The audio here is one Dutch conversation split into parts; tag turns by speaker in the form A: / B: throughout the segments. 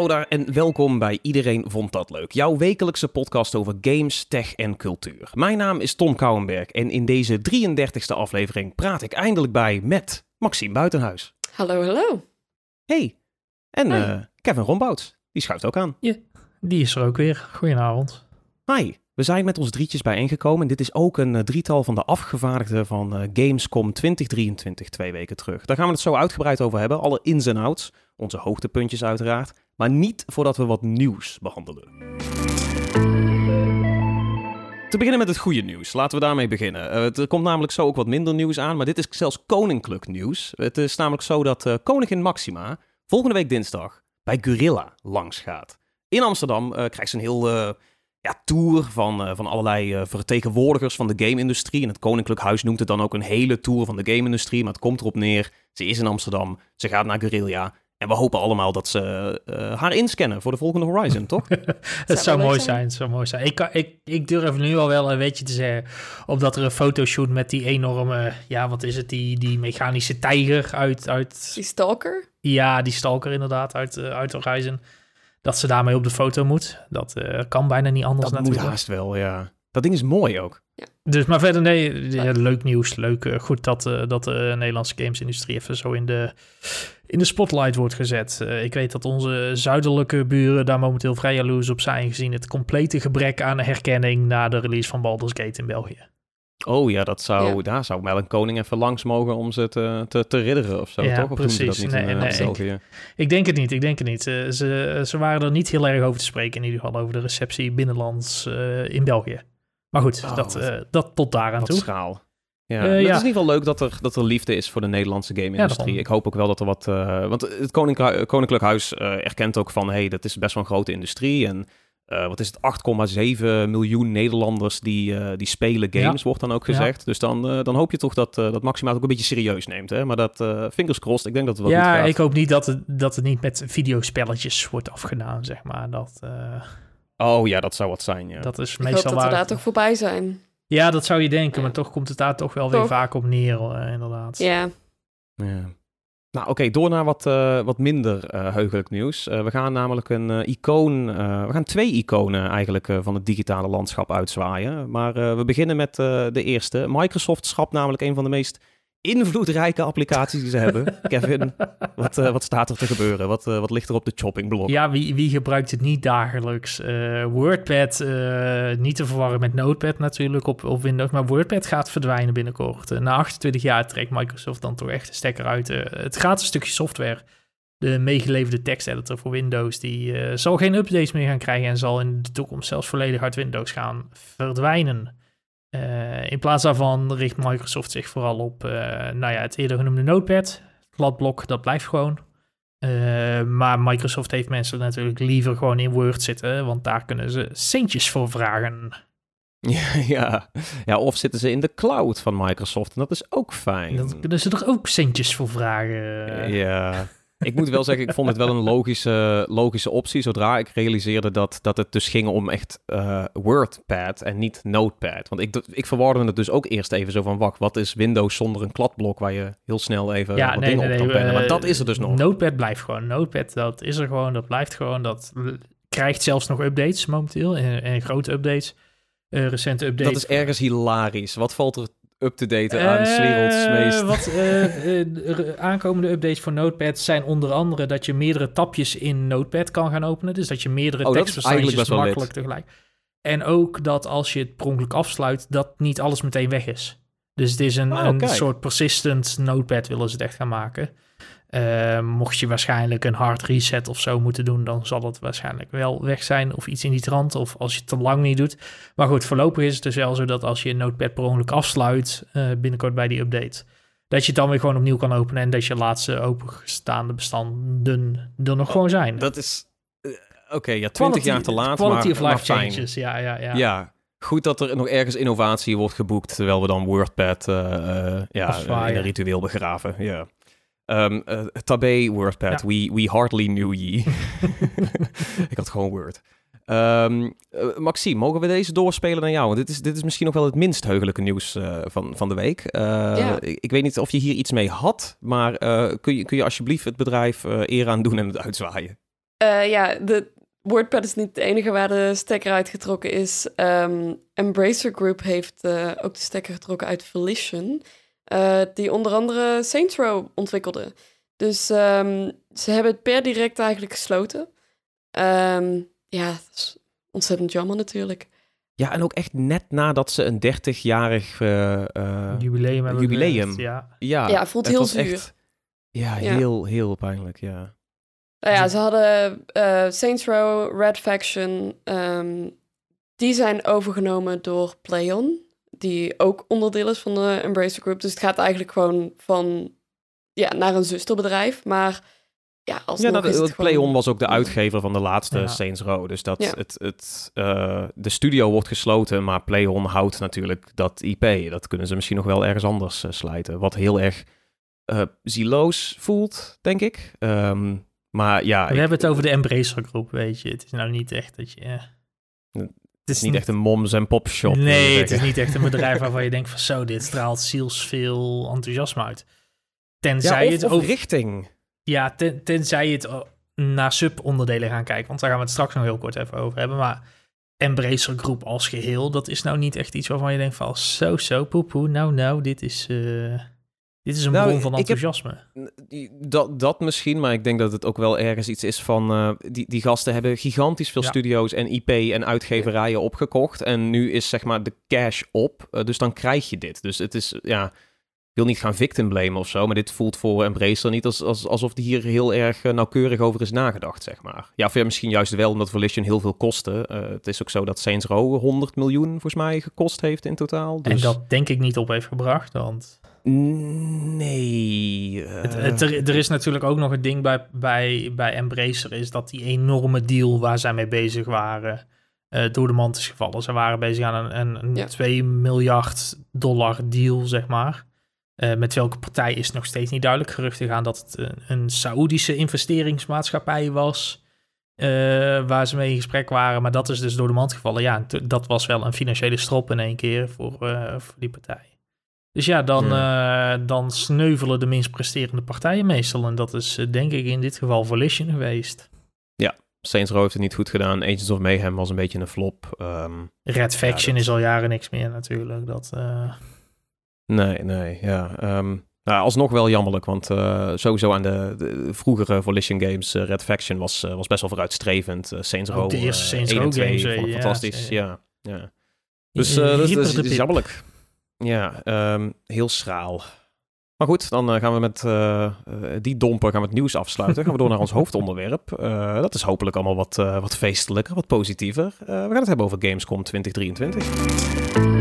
A: Hallo daar en welkom bij Iedereen Vond Dat Leuk, jouw wekelijkse podcast over games, tech en cultuur. Mijn naam is Tom Kouwenberg en in deze 33ste aflevering praat ik eindelijk bij met Maxime Buitenhuis.
B: Hallo, hallo.
A: Hey, en eh, Kevin Rombouts, die schuift ook aan.
C: Die is er ook weer. Goedenavond.
A: Hi, we zijn met ons drietjes bijeengekomen en dit is ook een eh, drietal van de afgevaardigden van eh, Gamescom 2023, twee weken terug. Daar gaan we het zo uitgebreid over hebben, alle ins en outs, onze hoogtepuntjes uiteraard, maar niet voordat we wat nieuws behandelen. Te beginnen met het goede nieuws. Laten we daarmee beginnen. Eh, er komt namelijk zo ook wat minder nieuws aan, maar dit is zelfs koninklijk nieuws. Het is namelijk zo dat koningin Maxima volgende week dinsdag bij Gorilla langs gaat. In Amsterdam krijgt ze een heel ja, tour van, eh, van allerlei eh, vertegenwoordigers van de game-industrie. En het Koninklijk Huis noemt het dan ook een hele tour van de game-industrie. Maar het komt erop neer, ze is in Amsterdam, ze gaat naar Guerrilla. En we hopen allemaal dat ze eh, haar inscannen voor de volgende Horizon, toch?
C: Het zou mooi
B: zijn.
C: Het zou mooi zijn. Ik, kan, ik, ik durf nu al wel een beetje te zeggen. Omdat er een fotoshoot met die enorme. Ja, wat is het? Die, die mechanische tijger uit. uit
B: Die stalker?
C: ja, die stalker inderdaad. Uit, uit Horizon. Dat ze daarmee op de foto moet. Dat eh, kan bijna niet anders
A: Dat moet
C: natuurlijk.
A: haast wel, ja. Dat ding is mooi ook.
C: Dus, maar verder, nee, ja, leuk nieuws. Leuk, eh, goed dat, eh, dat de Nederlandse gamesindustrie even zo in de, in de spotlight wordt gezet. Eh, ik weet dat onze zuidelijke buren daar momenteel vrij jaloers op zijn, gezien het complete gebrek aan herkenning na de release van Baldur's Gate in België.
A: Oh ja, dat zou,
B: Ja.
A: daar zou Melon Koning even langs mogen om ze te, te, te ridderen of zo,
C: Ja,
A: toch? Of doen ze dat
C: precies.
A: niet
C: Nee,
A: in, eh,
C: nee,
A: België?
C: Ik denk het niet, ik denk het niet. Eh, ze, ze waren er niet heel erg over te spreken, in ieder geval over de receptie binnenlands eh, in België. Maar goed,
A: Oh,
C: dat, eh, dat tot daar aan toe.
A: schaal. Ja,
C: Eh,
A: maar het
C: ja.
A: is in ieder geval leuk dat er, dat er liefde is voor de Nederlandse game-industrie. ik hoop ook wel dat er wat... eh, want het Koninklijk, Koninklijk Huis eh, erkent ook van... hey, dat is best wel een grote industrie. En eh, wat is het? 8,7 miljoen Nederlanders die, eh, die spelen games, wordt dan ook
C: Ja.
A: gezegd. Dus dan, eh, dan hoop je toch dat, eh dat Maxima het ook een beetje serieus neemt. Hè? Maar dat, eh fingers crossed, ik denk dat het wel goed
C: ja,
A: gaat.
C: ik hoop niet dat het, dat het niet met videospelletjes wordt afgedaan, zeg maar. Dat, eh,
A: Oh ja, dat zou wat zijn, ja.
C: dat is
B: Ik hoop
C: meestal
B: dat we
C: waar...
B: daar
C: het-
B: toch voorbij zijn.
C: Ja, dat zou je denken,
B: Ja.
C: maar toch komt het daar toch wel weer vaak op neer, inderdaad.
B: Ja.
A: Ja. Nou, oké, door naar wat, eh, wat minder eh, heugelijk nieuws. Eh, we gaan namelijk een icoon, we gaan twee iconen eigenlijk van het digitale landschap uitzwaaien. Maar we beginnen met de eerste. Microsoft schrapt namelijk een van de meest invloedrijke applicaties die ze hebben. Kevin, wat, eh, wat staat er te gebeuren? Wat, eh, wat ligt er op de choppingblok?
C: Ja, wie, wie gebruikt het niet dagelijks? Eh, WordPad, niet te verwarren met Notepad natuurlijk op, op Windows, maar WordPad gaat verdwijnen binnenkort. Na 28 jaar trekt Microsoft dan toch echt een stekker uit. het gratis stukje software, de meegeleverde teksteditor voor Windows, die zal geen updates meer gaan krijgen en zal in de toekomst zelfs volledig uit Windows gaan verdwijnen. Eh, in plaats daarvan richt Microsoft zich vooral op eh, nou ja, het eerder genoemde Notepad. Het kladblok, dat blijft gewoon. Eh, maar Microsoft heeft mensen natuurlijk liever gewoon in Word zitten, want daar kunnen ze centjes voor vragen.
A: Ja, ja. ja, of zitten ze in de cloud van Microsoft en dat is ook fijn.
C: Dan kunnen ze er ook centjes voor vragen.
A: Ja, ik moet wel zeggen, ik vond het wel een logische, logische optie. Zodra ik realiseerde dat, dat het dus ging om echt eh, WordPad en niet Notepad. Want ik, ik verwarde het dus ook eerst even zo van, wacht, wat is Windows zonder een kladblok waar je heel snel even
C: ja,
A: wat
C: nee,
A: dingen
C: nee,
A: op kan
C: nee.
A: pennen. Maar
C: eh,
A: dat is er dus nog.
C: Notepad blijft gewoon. Notepad, dat is er gewoon, dat blijft gewoon. Dat krijgt zelfs nog updates momenteel, en, en grote updates. Eh, recente updates.
A: dat is ergens hilarisch. Wat valt er up to date aan?
C: Eh,
A: s werelds meest...
C: Wat eh, eh, de aankomende updates voor Notepad zijn onder andere dat je meerdere tapjes in Notepad kan gaan openen. Dus dat je meerdere
A: Oh, wel
C: makkelijk tegelijk. En ook dat als je het per ongeluk afsluit, dat niet alles meteen weg is. Dus het is een,
A: Oh,
C: een soort persistent Notepad willen ze het echt gaan maken. Eh, mocht je waarschijnlijk een hard reset of zo moeten doen, dan zal het waarschijnlijk wel weg zijn. Of iets in die trant, of als je het te lang niet doet. Maar goed, voorlopig is het dus wel zo dat als je een Notepad per ongeluk afsluit, eh, binnenkort bij die update, dat je het dan weer gewoon opnieuw kan openen en dat je laatste opengestaande bestanden er nog gewoon zijn.
A: Dat is... eh, Oké, ja, 20 jaar te laat,
C: Quality
A: maar,
C: of life changes, ja, ja, ja.
A: Ja. goed dat er nog ergens innovatie wordt geboekt, terwijl we dan WordPad eh, ja, in een ritueel begraven. Ja. Ehm eh, tabé WordPad,
C: Ja.
A: we, we hardly knew ye. Ik had gewoon Word. Ehm eh, Maxime, mogen we deze doorspelen naar jou? Want dit is, dit is misschien nog wel het minst heugelijke nieuws eh, van, van de week. Eh,
B: Ja.
A: ik, ik weet niet of je hier iets mee had, maar eh, kun, je, kun je alsjeblieft het bedrijf eh eer aan doen en het uitzwaaien?
B: Eh, ja, de WordPad is niet de enige waar de stekker uitgetrokken is. Ehm, Embracer Group heeft ook de stekker getrokken uit Volition, eh, die onder andere Saints Row ontwikkelde. Dus ehm, ze hebben het per direct eigenlijk gesloten. Ehm, ja, dat is ontzettend jammer natuurlijk.
A: Ja, en ook echt net nadat ze een 30-jarig uh,
C: jubileum hebben
A: jubileum.
C: geweest, ja.
A: Ja,
B: Ja, het voelt heel zuur.
A: echt- ja,
B: Ja.
A: heel, heel pijnlijk, ja.
B: Nou ja, ze hadden eh, Saints Row, Red Faction. ehm, die zijn overgenomen door PlayOn. Die ook onderdeel is van de Embracer Group. Dus het gaat eigenlijk gewoon van... Ja, naar een zusterbedrijf. Maar ja, als
A: Ja, dat,
B: is het gewoon...
A: PlayOn was ook de uitgever van de laatste
C: Ja.
A: Saints Row. Dus dat
B: Ja.
A: het, het, eh, de studio wordt gesloten, maar PlayOn houdt natuurlijk dat IP. Dat kunnen ze misschien nog wel ergens anders eh, slijten. Wat heel erg eh zieloos voelt, denk ik. Ehm, maar ja,
C: We
A: ik-
C: hebben het over de Embracer groep, weet je. Het is nou niet echt dat je... het is
A: niet echt een moms en pop shop. wil je
C: Nee, het is niet echt een bedrijf waarvan je denkt van zo, dit straalt zielsveel enthousiasme uit. Tenzij
A: Ja,
C: het
A: of, of
C: over,
A: richting.
C: ja, ten- tenzij je het naar subonderdelen gaan kijken, want daar gaan we het straks nog heel kort even over hebben. Maar Embracer Groep als geheel, dat is nou niet echt iets waarvan je denkt van zo, zo, poepoe, nou, nou, dit is, eh, dit is een
A: Nou,
C: bron van
A: heb-
C: enthousiasme.
A: Die- Dat, dat misschien, maar ik denk dat het ook wel ergens iets is van... eh, die, die gasten hebben gigantisch veel
C: Ja.
A: studio's en IP en uitgeverijen opgekocht. En nu is zeg maar de cash op, eh, dus dan krijg je dit. Dus het is, ja... Ik wil niet gaan victim blamen of zo, maar dit voelt voor Embracer niet als, als, alsof die hier heel erg eh, nauwkeurig over is nagedacht, zeg maar. Ja, of ja, misschien juist wel omdat Volition heel veel kostte. Het is ook zo dat Saints Row 100 miljoen volgens mij gekost heeft in totaal. Dus...
C: En dat denk ik niet op heeft gebracht, want
A: Nee. eh,
C: Het, het- er, er is natuurlijk ook nog een ding bij, bij, bij Embracer, is dat die enorme deal waar zij mee bezig waren, eh, door de mand is gevallen. Ze waren bezig aan een, een, een
B: Ja.
C: 2 miljard dollar deal, zeg maar. Eh, met welke partij is nog steeds niet duidelijk. Geruchten gaan dat het een, een Saoedische investeringsmaatschappij was. waar ze mee in gesprek waren. Maar dat is dus door de mand gevallen. Ja, dat was wel een financiële strop in één keer voor, voor die partij. Dus ja, dan, eh, dan sneuvelen de minst presterende partijen meestal. En dat is eh, denk ik in dit geval Volition geweest.
A: Saints Row heeft het niet goed gedaan. Agents of Mayhem was een beetje een flop. Ehm,
C: Red Faction
A: dat-
C: is al jaren niks meer natuurlijk. Dat, eh,
A: nee, nee, ja. Ehm, nou, alsnog wel jammerlijk, want sowieso aan de, de vroegere Volition games, Red Faction was, was best wel vooruitstrevend. Saints Row
C: de eerste Saints
A: 1 en
C: Row
A: 2
C: games, ja,
A: fantastisch. Ja, ja. Dus dat, is-
C: hyper
A: dat is, is jammerlijk. Ja, ehm, heel schraal. Maar goed, dan eh, gaan we met eh, eh, die domper gaan we het nieuws afsluiten. gaan we door naar ons hoofdonderwerp. Dat is hopelijk allemaal wat, wat feestelijker, wat positiever. We gaan het hebben over Gamescom 2023.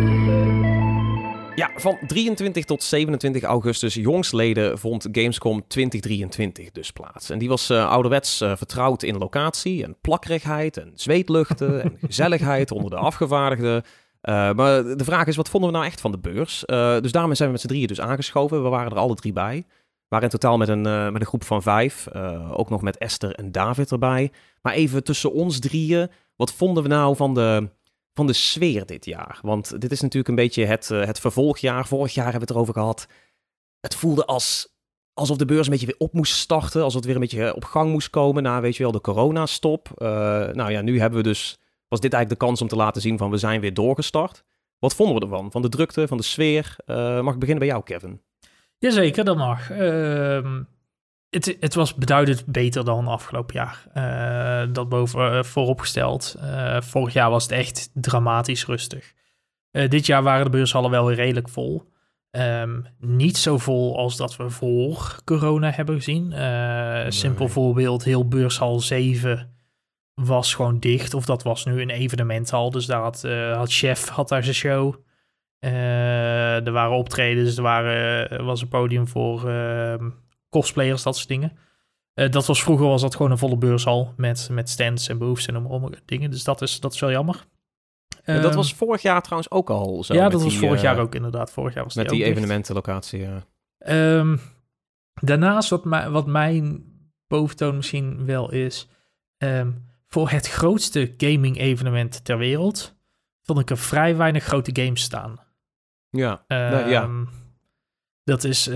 A: Ja, van 23 tot 27 augustus jongsleden vond Gamescom 2023 dus plaats. En die was eh, ouderwets vertrouwd in locatie en plakkerigheid en zweetluchten en gezelligheid onder de afgevaardigden. Eh, maar de vraag is, wat vonden we nou echt van de beurs? Eh, dus daarmee zijn we met z'n drieën dus aangeschoven. We waren er alle drie bij. We waren in totaal met een, eh, met een groep van vijf. ook nog met Esther en David erbij. Maar even tussen ons drieën, wat vonden we nou van de, van de sfeer dit jaar? Want dit is natuurlijk een beetje het, het vervolgjaar. Vorig jaar hebben we het erover gehad. Het voelde als, alsof de beurs een beetje weer op moest starten. Alsof het weer een beetje op gang moest komen na, weet je wel, de coronastop. Nou ja, nu hebben we dus was dit eigenlijk de kans om te laten zien van we zijn weer doorgestart. Wat vonden we ervan? Van de drukte, van de sfeer? Eh, mag ik beginnen bij jou, Kevin?
C: Jazeker, dat mag. Ehm, het, het was beduidend beter dan afgelopen jaar. Eh, dat boven eh, vooropgesteld. Vorig jaar was het echt dramatisch rustig. Dit jaar waren de beurshallen wel weer redelijk vol. Ehm, niet zo vol als dat we voor corona hebben gezien. Eh, Simpel voorbeeld, heel beurshal 7 was gewoon dicht. Of dat was nu een evenementhal. Dus daar had, eh, had Chef had daar zijn show. Eh, er waren optredens, er waren, was een podium voor ehm, cosplayers, dat soort dingen. Eh, dat was vroeger was dat gewoon een volle beurshal met, met stands en booths en om dingen. Dus dat is, dat is wel jammer.
A: Dat
C: Ehm,
A: was vorig jaar trouwens ook al zo.
C: ja, dat was
A: die,
C: vorig jaar ook inderdaad. Vorig jaar was
A: Met die evenementenlocatie, ja.
C: Ehm, daarnaast, wat, mij, wat mijn boventoon misschien wel is, voor het grootste gaming-evenement ter wereld, vond ik er vrij weinig grote games staan.
A: Ja, nou, ja.
C: Ehm, Dat is. eh,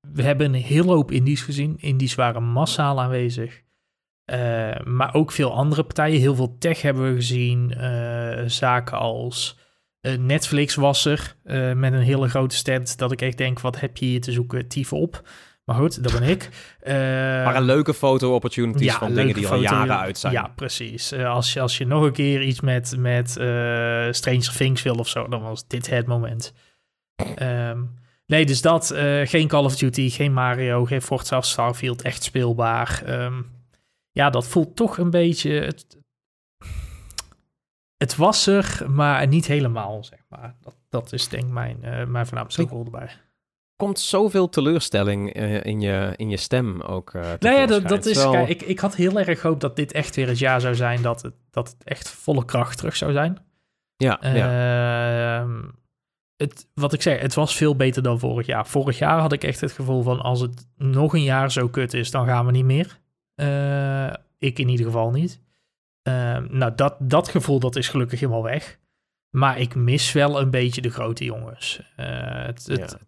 C: we hebben een hele hoop indies gezien. Indies waren massaal aanwezig. Eh, maar ook veel andere partijen. Heel veel tech hebben we gezien. Eh, zaken als eh, Netflix was er met een hele grote stand. Dat ik echt denk, wat heb je hier te zoeken? Tief op. Maar goed, dat ben ik. Eh,
A: Maar een leuke foto-opportunities van dingen die al jaren uit zijn.
C: Ja, precies. Eh, als, je, als je nog een keer iets met, met eh, Stranger Things wil of zo, dan was dit het moment. Ehm, nee, dus dat. geen Call of Duty, geen Mario, geen Forza Starfield. Echt speelbaar. Ehm, ja, dat voelt toch een beetje... Het, het was er, maar niet helemaal, zeg maar. Dat, dat is denk ik mijn, mijn voornaamste gevoel erbij.
A: Komt zoveel teleurstelling eh, in, je, in je stem ook. eh
C: Nou ja, dat, is. Kijk, ik, ik had heel erg gehoopt dat dit echt weer het jaar zou zijn dat het, dat het echt volle kracht terug zou zijn.
A: ja, ja.
C: Ehm, het, wat ik zeg, het was veel beter dan vorig jaar. Vorig jaar had ik echt het gevoel van als het nog een jaar zo kut is, dan gaan we niet meer. Eh, ik in ieder geval niet. Ehm, nou, dat, dat gevoel dat is gelukkig helemaal weg. Maar ik mis wel een beetje de grote jongens. Het, het,
A: Ja.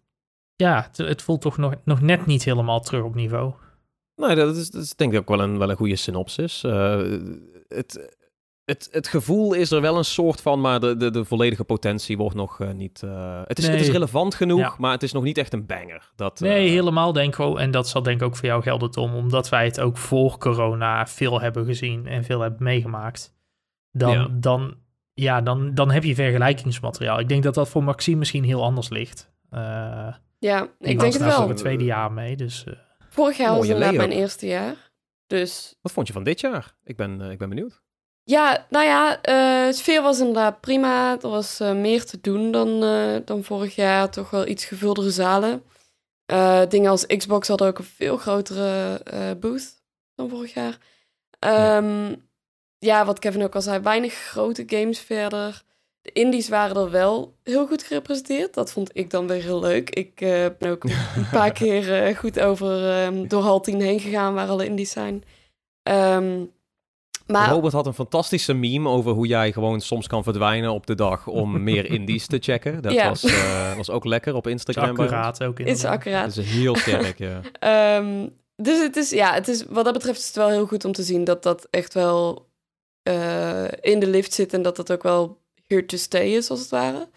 C: Ja, het, het voelt toch nog, nog net niet helemaal terug op niveau.
A: Nee, dat is, dat is denk ik ook wel een, wel een goede synopsis. Eh, het, het, het gevoel is er wel een soort van, maar de, de, de volledige potentie wordt nog eh, niet... eh, het, is, het is relevant genoeg,
C: Ja.
A: maar het is nog niet echt een banger. Dat,
C: Nee, helemaal denk ik wel. En dat zal denk ik ook voor jou gelden, Tom. Omdat wij het ook voor corona veel hebben gezien en veel hebben meegemaakt. Dan,
A: Ja.
C: Dan, ja, dan, dan heb je vergelijkingsmateriaal. Ik denk dat dat voor Maxime misschien heel anders ligt.
B: Ja,
C: ik
B: denk het
C: daar
B: wel.
C: het tweede jaar mee, dus... eh,
B: Vorig jaar was inderdaad mijn eerste jaar. Dus
A: Wat vond je van dit jaar? Ik ben, eh, ik ben benieuwd.
B: ja, nou ja, eh, de sfeer was inderdaad prima. Er was eh, meer te doen dan, eh, dan vorig jaar. Toch wel iets gevuldere zalen. Eh, dingen als Xbox hadden ook een veel grotere eh, booth dan vorig jaar. Ehm, ja, wat Kevin ook al zei, weinig grote games verder. De indies waren er wel heel goed gerepresenteerd. Dat vond ik dan weer heel leuk. Ik eh, ben ook een paar keer eh, goed over ehm, door hal 10 heen gegaan waar alle indies zijn. Ehm, maar
A: Robert had een fantastische meme over hoe jij gewoon soms kan verdwijnen op de dag om meer indies te checken. Dat
B: Ja.
A: was, eh, was ook lekker op
C: is
A: Instagram. ons.
C: accuraat ook
B: is
C: inderdaad.
B: accuraat.
A: Dat is heel sterk, ja.
B: Ehm, dus het is, ja, het is, wat dat betreft is het wel heel goed om te zien dat dat echt wel eh, in de lift zit en dat dat ook wel here to stay is, als het ware.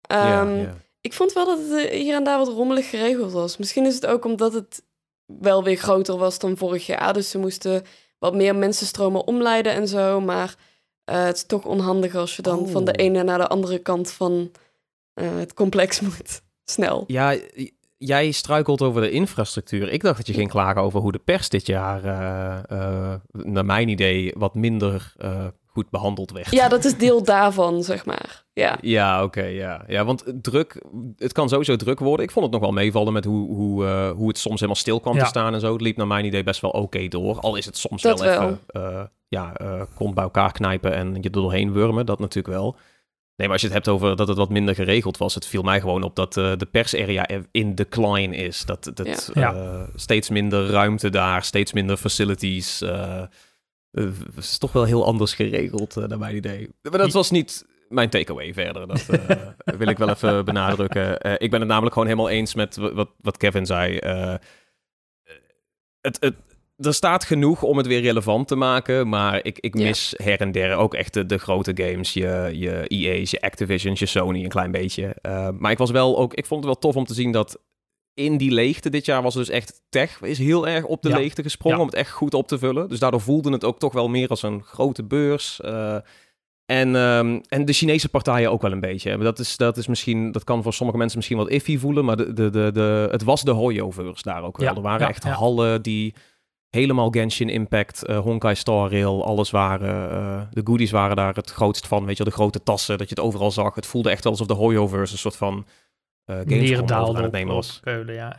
A: ja,
B: Ehm,
A: ja.
B: Ik vond wel dat het eh, hier en daar wat rommelig geregeld was. Misschien is het ook omdat het wel weer groter was dan vorig jaar. Dus ze moesten wat meer mensenstromen omleiden en zo. Maar eh, het is toch onhandig als je dan
A: Oh.
B: van de ene naar de andere kant van eh, het complex moet. Snel.
A: Ja, jij struikelt over de infrastructuur. Ik dacht dat je ging klagen over hoe de pers dit jaar, naar mijn idee, wat minder eh, goed behandeld werd.
B: Ja, dat is deel daarvan, zeg maar. Ja.
A: Ja, oké, ja. ja. Want druk, het kan sowieso druk worden. Ik vond het nog wel meevallen met hoe, hoe, eh, hoe het soms helemaal stil kwam
C: Ja.
A: te staan en zo. Het liep naar mijn idee best wel oké door. Al is het soms
B: Dat
A: wel,
B: wel.
A: even, eh, ja, eh kont bij elkaar knijpen en je er doorheen wurmen. Dat natuurlijk wel. Nee, maar als je het hebt over dat het wat minder geregeld was, het viel mij gewoon op dat eh, de persarea in decline is. Dat, dat
C: Ja.
A: eh, steeds minder ruimte daar, steeds minder facilities. eh, eh, het is toch wel heel anders geregeld, eh, naar mijn idee. Maar dat was niet mijn takeaway verder. Dat eh, wil ik wel even benadrukken. Eh, ik ben het namelijk gewoon helemaal eens met wa- wat, wat Kevin zei. Eh, het, het, er staat genoeg om het weer relevant te maken, maar ik, ik
B: Ja.
A: mis her en der ook echt de, de grote games. Je, je EA's, je Activisions, je Sony een klein beetje. Eh, maar ik was wel ook, ik vond het wel tof om te zien dat in die leegte dit jaar was dus echt tech is heel erg op de
C: Ja.
A: leegte gesprongen
C: Ja.
A: om het echt goed op te vullen. Dus daardoor voelde het ook toch wel meer als een grote beurs. eh, en, ehm, en de Chinese partijen ook wel een beetje. Maar Dat, is, dat, is misschien, dat kan voor sommige mensen misschien wat iffy voelen, maar de, de, de, de, het was de Hoyoverse daar ook wel.
C: Ja,
A: er waren echt hallen die helemaal Genshin Impact, eh, Honkai Star Rail, alles waren. eh, de goodies waren daar het grootst van, weet je wel, de grote tassen, dat je het overal zag. Het voelde echt alsof de Hoyoverse een soort van Gamescom over
C: Neerdaalde
A: aan het nemen was.
C: Keulen, ja.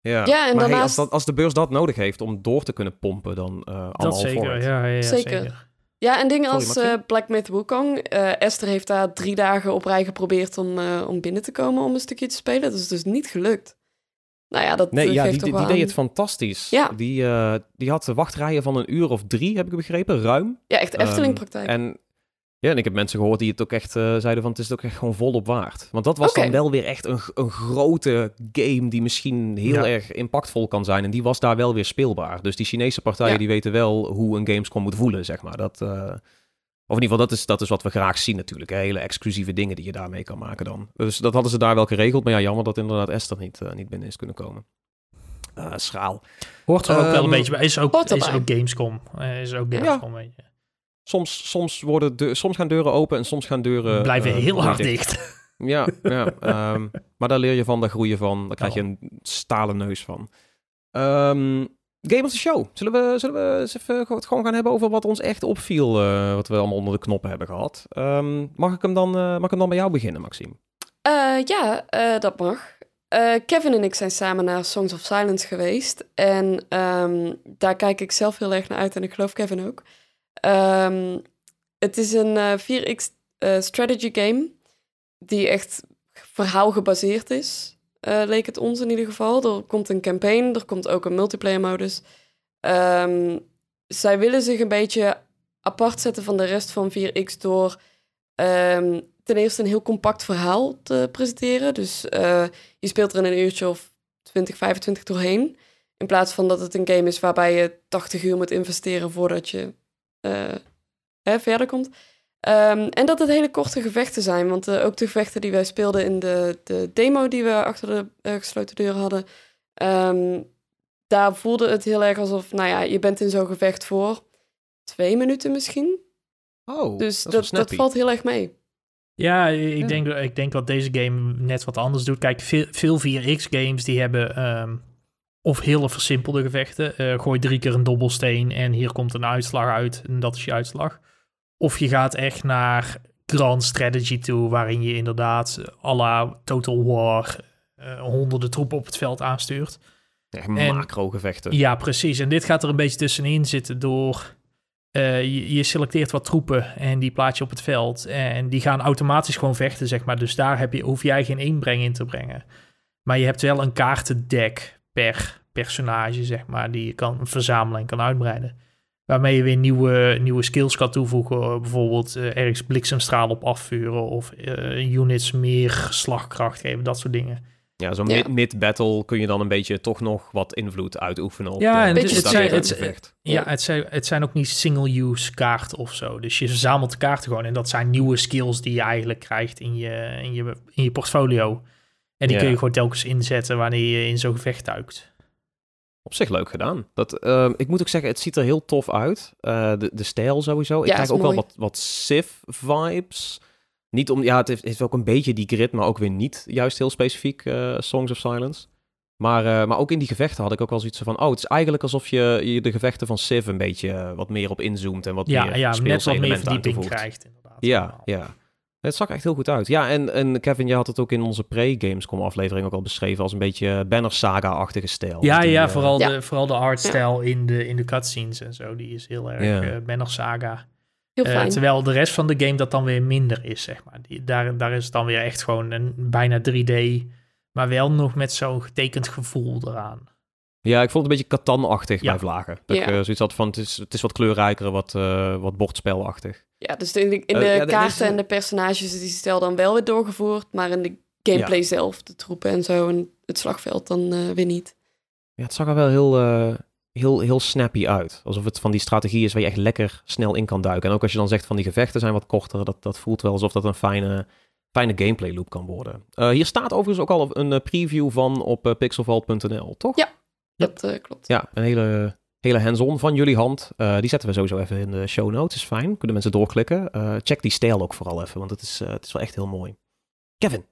A: Ja,
B: Ja, en
A: maar hey,
B: daarnaast-
A: als, dat, als de beurs dat nodig heeft om door te kunnen pompen, dan eh allemaal
C: Dat
A: voor
C: zeker, ja, ja, ja,
B: Zeker.
C: zeker.
B: Ja, en dingen als eh, Black Myth Wukong. Eh, Esther heeft daar drie dagen op rij geprobeerd om, eh, om binnen te komen om een stukje te spelen. Dat is dus niet gelukt. Nou ja, dat
A: Nee,
B: eh,
A: ja,
B: geeft
A: die,
B: toch
A: die,
B: wel
A: die deed het fantastisch.
B: Ja.
A: Die, eh, die had wachtrijen van een uur of drie, heb ik begrepen, ruim.
B: Ja, echt
A: Ehm,
B: Efteling-praktijk.
A: En Ja, en ik heb mensen gehoord die het ook echt eh, zeiden van het is het ook echt gewoon volop waard. Want dat was dan wel weer echt een, een grote game die misschien heel
C: Ja.
A: erg impactvol kan zijn. En die was daar wel weer speelbaar. Dus die Chinese partijen
B: Ja.
A: die weten wel hoe een Gamescom moet voelen, zeg maar. Dat, eh, of in ieder geval, dat is, dat is wat we graag zien natuurlijk. hè. Hele exclusieve dingen die je daarmee kan maken dan. Dus dat hadden ze daar wel geregeld. Maar ja, jammer dat inderdaad Esther niet, eh, niet binnen is kunnen komen. Eh, schaal.
C: Hoort er ook wel een
A: Ehm,
C: beetje bij. Is ook, is ook Gamescom. Is ook Gamescom, weet je.
A: Soms, soms, worden de, soms gaan deuren open en soms gaan deuren...
C: Blijven
A: eh,
C: heel hard
A: dicht.
C: dicht.
A: Ja, ja ehm, maar daar leer je van, daar groei je van. Daar krijg je een stalen neus van. Ehm, Game of the Show. Zullen we, zullen we eens even het gewoon gaan hebben over wat ons echt opviel, eh, wat we allemaal onder de knoppen hebben gehad. Ehm, mag, ik hem dan, eh, mag ik hem dan bij jou beginnen, Maxime?
B: Eh, ja, eh, dat mag. Eh, Kevin en ik zijn samen naar Songs of Silence geweest. En ehm, daar kijk ik zelf heel erg naar uit en ik geloof Kevin ook. Ehm, het is een eh, 4X eh, strategy game die echt verhaal gebaseerd is. eh, leek het ons in ieder geval. Er komt een campaign, er komt ook een multiplayer modus. Ehm, zij willen zich een beetje apart zetten van de rest van 4X door ehm, ten eerste een heel compact verhaal te presenteren. Dus je speelt er in een uurtje of 20, 25 doorheen. In plaats van dat het een game is waarbij je 80 uur moet investeren voordat je eh, hè, verder komt. Ehm, en dat het hele korte gevechten zijn. Want eh, ook de gevechten die wij speelden in de, de demo die we achter de eh, gesloten deuren hadden. ehm, daar voelde het heel erg alsof, nou ja, je bent in zo'n gevecht voor twee minuten misschien.
A: Oh,
B: Dus
A: dat,
B: dat, dat, valt heel erg mee.
C: Ja, ik,
A: Ja.
C: Denk, ik denk dat deze game net wat anders doet. Kijk, veel, veel 4X-games die hebben ehm, of hele versimpelde gevechten. Eh, gooi drie keer een dobbelsteen en hier komt een uitslag uit en dat is je uitslag. Of je gaat echt naar grand strategy toe, waarin je inderdaad à la Total War eh, honderden troepen op het veld aanstuurt.
A: Echt
C: en-
A: macro-gevechten.
C: Ja, precies. En dit gaat er een beetje tussenin zitten door... eh, je, je selecteert wat troepen en die plaats je op het veld. En die gaan automatisch gewoon vechten, zeg maar. Dus daar heb je, hoef jij geen inbreng in te brengen. Maar je hebt wel een kaartendek per personage, zeg maar, die je kan verzamelen en kan uitbreiden. Waarmee je weer nieuwe, nieuwe skills kan toevoegen. Bijvoorbeeld eh, ergens bliksemstraal op afvuren of eh, units meer slagkracht geven, dat soort dingen.
A: Ja, zo'n
B: Ja.
A: mid- mid-battle kun je dan een beetje toch nog wat invloed uitoefenen op
C: Ja,
A: de-
C: en
B: het- het zijn-
C: het-. Ja,
B: Ja.
C: het zijn, het zijn ook niet single-use kaarten of zo. Dus je verzamelt de kaarten gewoon. En dat zijn nieuwe skills die je eigenlijk krijgt in je, in je, in je portfolio. En die
A: Ja.
C: kun je gewoon telkens inzetten wanneer je in zo'n gevecht duikt.
A: Op zich leuk gedaan. Dat, ehm, ik moet ook zeggen, het ziet er heel tof uit. Eh, de, de stijl sowieso. Ik
B: Ja,
A: krijg ook wel wat, wat Civ-vibes. Niet om, ja, het heeft, heeft ook een beetje die grid, maar ook weer niet juist heel specifiek eh, Songs of Silence. Maar, eh, maar ook in die gevechten had ik ook wel zoiets van, oh, het is eigenlijk alsof je, je de gevechten van Civ een beetje wat meer op inzoomt en wat
C: Ja,
A: meer
C: ja net
A: speelse
C: wat meer verdieping krijgt inderdaad.
A: Ja,
C: allemaal.
A: ja. Het zag echt heel goed uit. Ja, en, en Kevin, je had het ook in onze pre-Gamescom aflevering ook al beschreven als een beetje Banner Saga-achtige stijl.
C: Ja,
A: Die,
C: ja,
A: eh,
C: vooral,
B: Ja.
C: De, vooral de artstijl in, de, in de cutscenes en zo. Die is heel erg
A: Ja.
C: eh Banner Saga.
B: Heel
C: Eh,
B: fijn.
C: terwijl de rest van de game dat dan weer minder is, zeg maar. Die, daar, daar is het dan weer echt gewoon een bijna 3D, maar wel nog met zo'n getekend gevoel eraan.
A: Ja, ik vond het een beetje Catan-achtig
C: Ja.
A: bij Vlagen. Dat
B: Ja.
A: ik eh, zoiets had van, het is, het is wat kleurrijker, wat, eh, wat bordspelachtig.
B: Ja, dus in de, in
A: Eh,
B: de
A: ja,
B: kaarten en de personages is die stijl dan wel weer doorgevoerd, maar in de gameplay zelf, de troepen en zo en het slagveld dan eh, weer niet.
A: Ja, het zag er wel heel, eh, heel, heel snappy uit. Alsof het van die strategie is waar je echt lekker snel in kan duiken. En ook als je dan zegt van die gevechten zijn wat korter, dat, dat voelt wel alsof dat een fijne, fijne gameplay loop kan worden. Eh, hier staat overigens ook al een preview van op eh, pixelvault.nl, toch?
B: Ja. Dat eh, klopt.
A: Ja, een hele, hele hands-on van jullie hand. Eh, die zetten we sowieso even in de show notes. Is fijn. Kunnen mensen doorklikken. Eh, check die stijl ook vooral even, want het is, het is wel echt heel mooi. Kevin.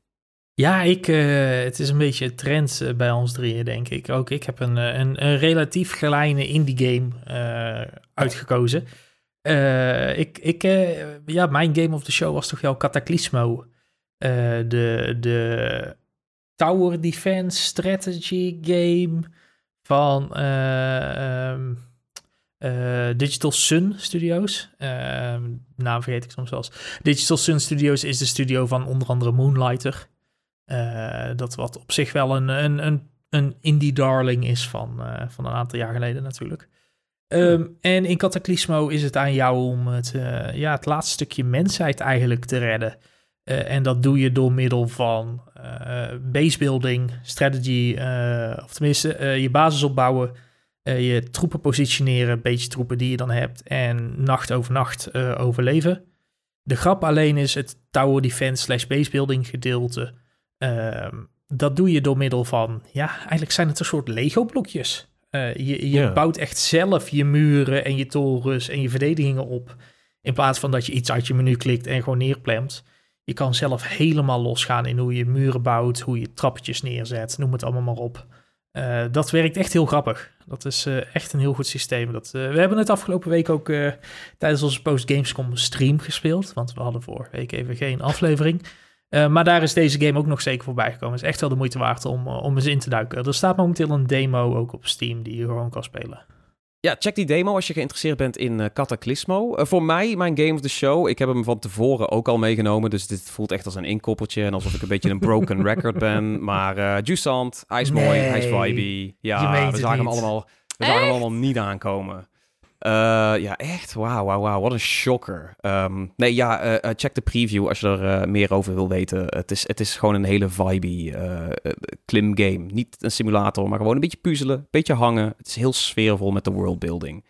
C: Ja, ik, eh, het is een beetje een trend eh, bij ons drieën, denk ik. Ook ik heb een, een, een relatief kleine indie game eh, uitgekozen. Eh, ik, ik, eh, ja, mijn game of the show was toch wel Cataclysmo. Eh, de, de Tower Defense Strategy game van eh, ehm, eh, Digital Sun Studios. Ehm, naam vergeet ik soms wel eens. Digital Sun Studios is de studio van onder andere Moonlighter. Eh, dat wat op zich wel een, een, een, een indie darling is van, van een aantal jaar geleden natuurlijk. Ehm, en in Cataclysmo is het aan jou om het, ja, het laatste stukje mensheid eigenlijk te redden. Eh, en dat doe je door middel van uh, basebuilding, strategy, of tenminste je basis opbouwen, je troepen positioneren, een beetje troepen die je dan hebt, en nacht over nacht overleven. De grap alleen is het tower defense slash basebuilding gedeelte. Ehm, dat doe je door middel van, ja, eigenlijk zijn het een soort Lego blokjes. Je je bouwt echt zelf je muren en je torens en je verdedigingen op. In plaats van dat je iets uit je menu klikt en gewoon neerplemt. Je kan zelf helemaal losgaan in hoe je muren bouwt, hoe je trappetjes neerzet, noem het allemaal maar op. Uh, dat werkt echt heel grappig. Dat is uh, echt een heel goed systeem. Dat, we hebben het afgelopen week ook tijdens onze Post Gamescom stream gespeeld. Want we hadden vorige week even geen aflevering. Maar daar is deze game ook nog zeker voorbij gekomen. Het is echt wel de moeite waard om, om eens in te duiken. Er staat momenteel een demo ook op Steam die je gewoon kan spelen.
A: Ja, check die demo als je geïnteresseerd bent in uh, Cataclysmo. voor mij, mijn game of the show, ik heb hem van tevoren ook al meegenomen. Dus dit voelt echt als een inkoppertje en alsof ik een beetje een broken record ben. Maar uh, Jusant, hij is mooi, hij is vibey. Ja, we zagen hem allemaal, we zagen hem allemaal niet aankomen. Uh, ja, echt. Wauw, wauw, wauw. Wat een shocker. Um, nee, ja, uh, check de preview als je er meer over wil weten. Het is, het is gewoon een hele vibey klim game. Niet een simulator, maar gewoon een beetje puzzelen, een beetje hangen. Het is heel sfeervol met de worldbuilding.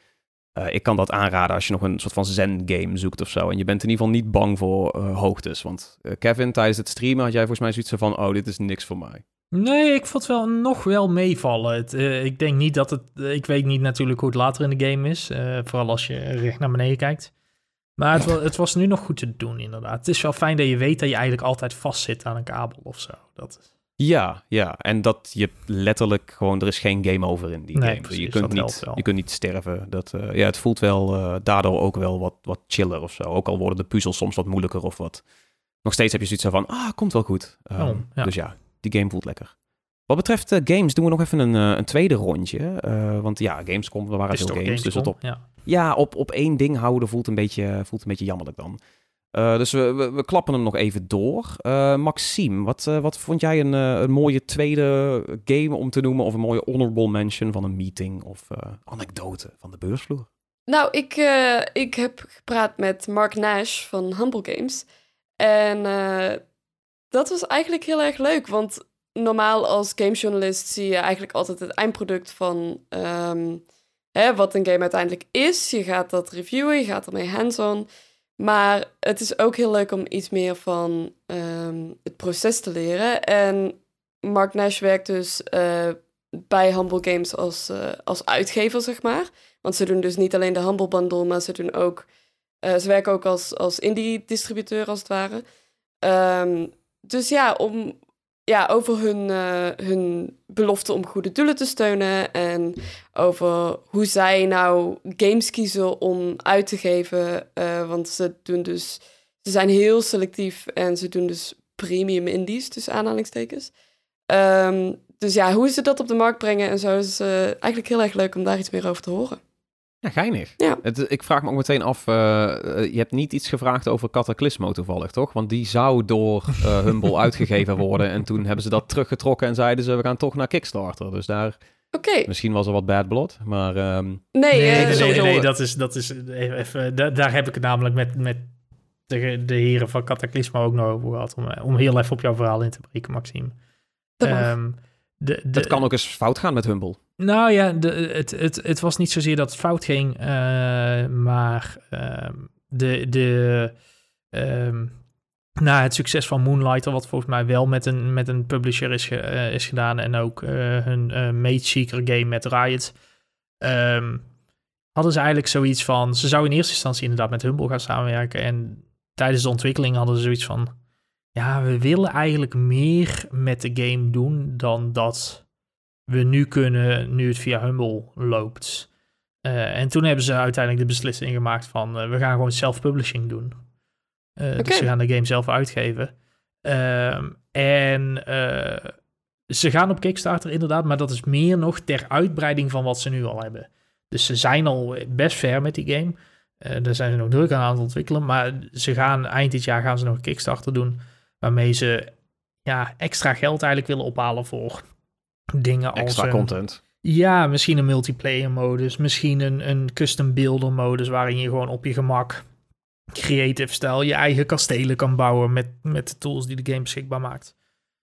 A: ik kan dat aanraden als je nog een soort van zen-game zoekt of zo. En je bent in ieder geval niet bang voor hoogtes. Want Kevin, tijdens het streamen had jij volgens mij zoiets van... oh, dit is niks voor mij.
C: Nee, ik vond het wel nog wel meevallen. Het, uh, ik denk niet dat het. Uh, ik weet niet natuurlijk hoe het later in de game is. Uh, vooral als je recht naar beneden kijkt. Maar het, was, het was nu nog goed te doen, inderdaad. Het is wel fijn dat je weet dat je eigenlijk altijd vastzit aan een kabel of zo. Dat...
A: Ja, ja. En dat je letterlijk gewoon. Er is geen game over in die
C: nee,
A: game.
C: Precies,
A: je, kunt niet, je kunt niet sterven. Dat, ja, het voelt wel daardoor ook wel wat, wat chiller of zo. Ook al worden de puzzels soms wat moeilijker of wat. Nog steeds heb je zoiets van. Ah, komt wel goed. Um, oh, ja. Dus ja, die game voelt lekker. Wat betreft uh, games doen we nog even een, uh, een tweede rondje. Uh, want ja, Gamescom, er waren veel games. Gamescom, dus het op,
C: ja.
A: ja, op, op één ding houden voelt een beetje, voelt een beetje jammerlijk dan. dus we, we, we, klappen hem nog even door. Maxime, wat, wat vond jij een, een mooie tweede game om te noemen? Of een mooie honorable mention van een meeting of anekdote van de beursvloer?
B: Nou, ik, ik heb gepraat met Mark Nash van Humble Games. En dat was eigenlijk heel erg leuk, want normaal als gamejournalist zie je eigenlijk altijd het eindproduct van um, hè, wat een game uiteindelijk is. Je gaat dat reviewen, je gaat ermee hands-on. Maar het is ook heel leuk om iets meer van um, het proces te leren. En Mark Nash werkt dus uh, bij Humble Games als, uh, als uitgever, zeg maar. Want ze doen dus niet alleen de Humble Bundle, maar ze doen ook... Uh, ze werken ook als, als indie-distributeur, als het ware. Um, dus ja, om, ja, over hun, uh, hun belofte om goede doelen te steunen. En over hoe zij nou games kiezen om uit te geven. Uh, want ze doen dus. Ze zijn heel selectief en ze doen dus premium indies, tussen aanhalingstekens. Um, dus ja, hoe ze dat op de markt brengen en zo is uh, eigenlijk heel erg leuk om daar iets meer over te horen.
A: Ja, geinig.
B: Ja.
A: Het, ik vraag me ook meteen af, uh, je hebt niet iets gevraagd over Cataclysmo toevallig, toch? Want die zou door uh, Humble uitgegeven worden en toen hebben ze dat teruggetrokken en zeiden ze, we gaan toch naar Kickstarter. Dus daar...
B: Okay.
A: Misschien was er wat bad blood, maar... Um...
B: Nee,
C: nee, uh, nee, nee, dat is, dat is even, da daar heb ik het namelijk met, met de, de heren van Cataclysmo ook nog over gehad, om, om heel even op jouw verhaal in te breken, Maxime.
B: Dat um,
A: de, de, het kan ook eens fout gaan met Humble.
C: Nou ja, het, het, het was niet zozeer dat het fout ging, uh, maar uh, de, de, nou, het succes van Moonlighter, wat volgens mij wel met een, met een publisher is, ge, uh, is gedaan en ook uh, hun Mage Seeker game met Riot, um, hadden ze eigenlijk zoiets van, ze zouden in eerste instantie inderdaad met Humble gaan samenwerken en tijdens de ontwikkeling hadden ze zoiets van, ja, we willen eigenlijk meer met de game doen dan dat we nu kunnen, nu het via Humble loopt. Uh, en toen hebben ze uiteindelijk de beslissing gemaakt van uh, we gaan gewoon self-publishing doen. Uh, eh, okay. Dus ze gaan de game zelf uitgeven. Ehm, en ze gaan op Kickstarter inderdaad, maar dat is meer nog ter uitbreiding van wat ze nu al hebben. Dus ze zijn al best ver met die game. daar zijn ze nog druk aan het ontwikkelen. Maar ze gaan eind dit jaar gaan ze nog een Kickstarter doen. Waarmee ze ja, extra geld eigenlijk willen ophalen voor dingen
A: extra
C: als...
A: content.
C: Ja, misschien een multiplayer modus, misschien een, een custom builder modus waarin je gewoon op je gemak creative stijl je eigen kastelen kan bouwen met, met de tools die de game beschikbaar maakt.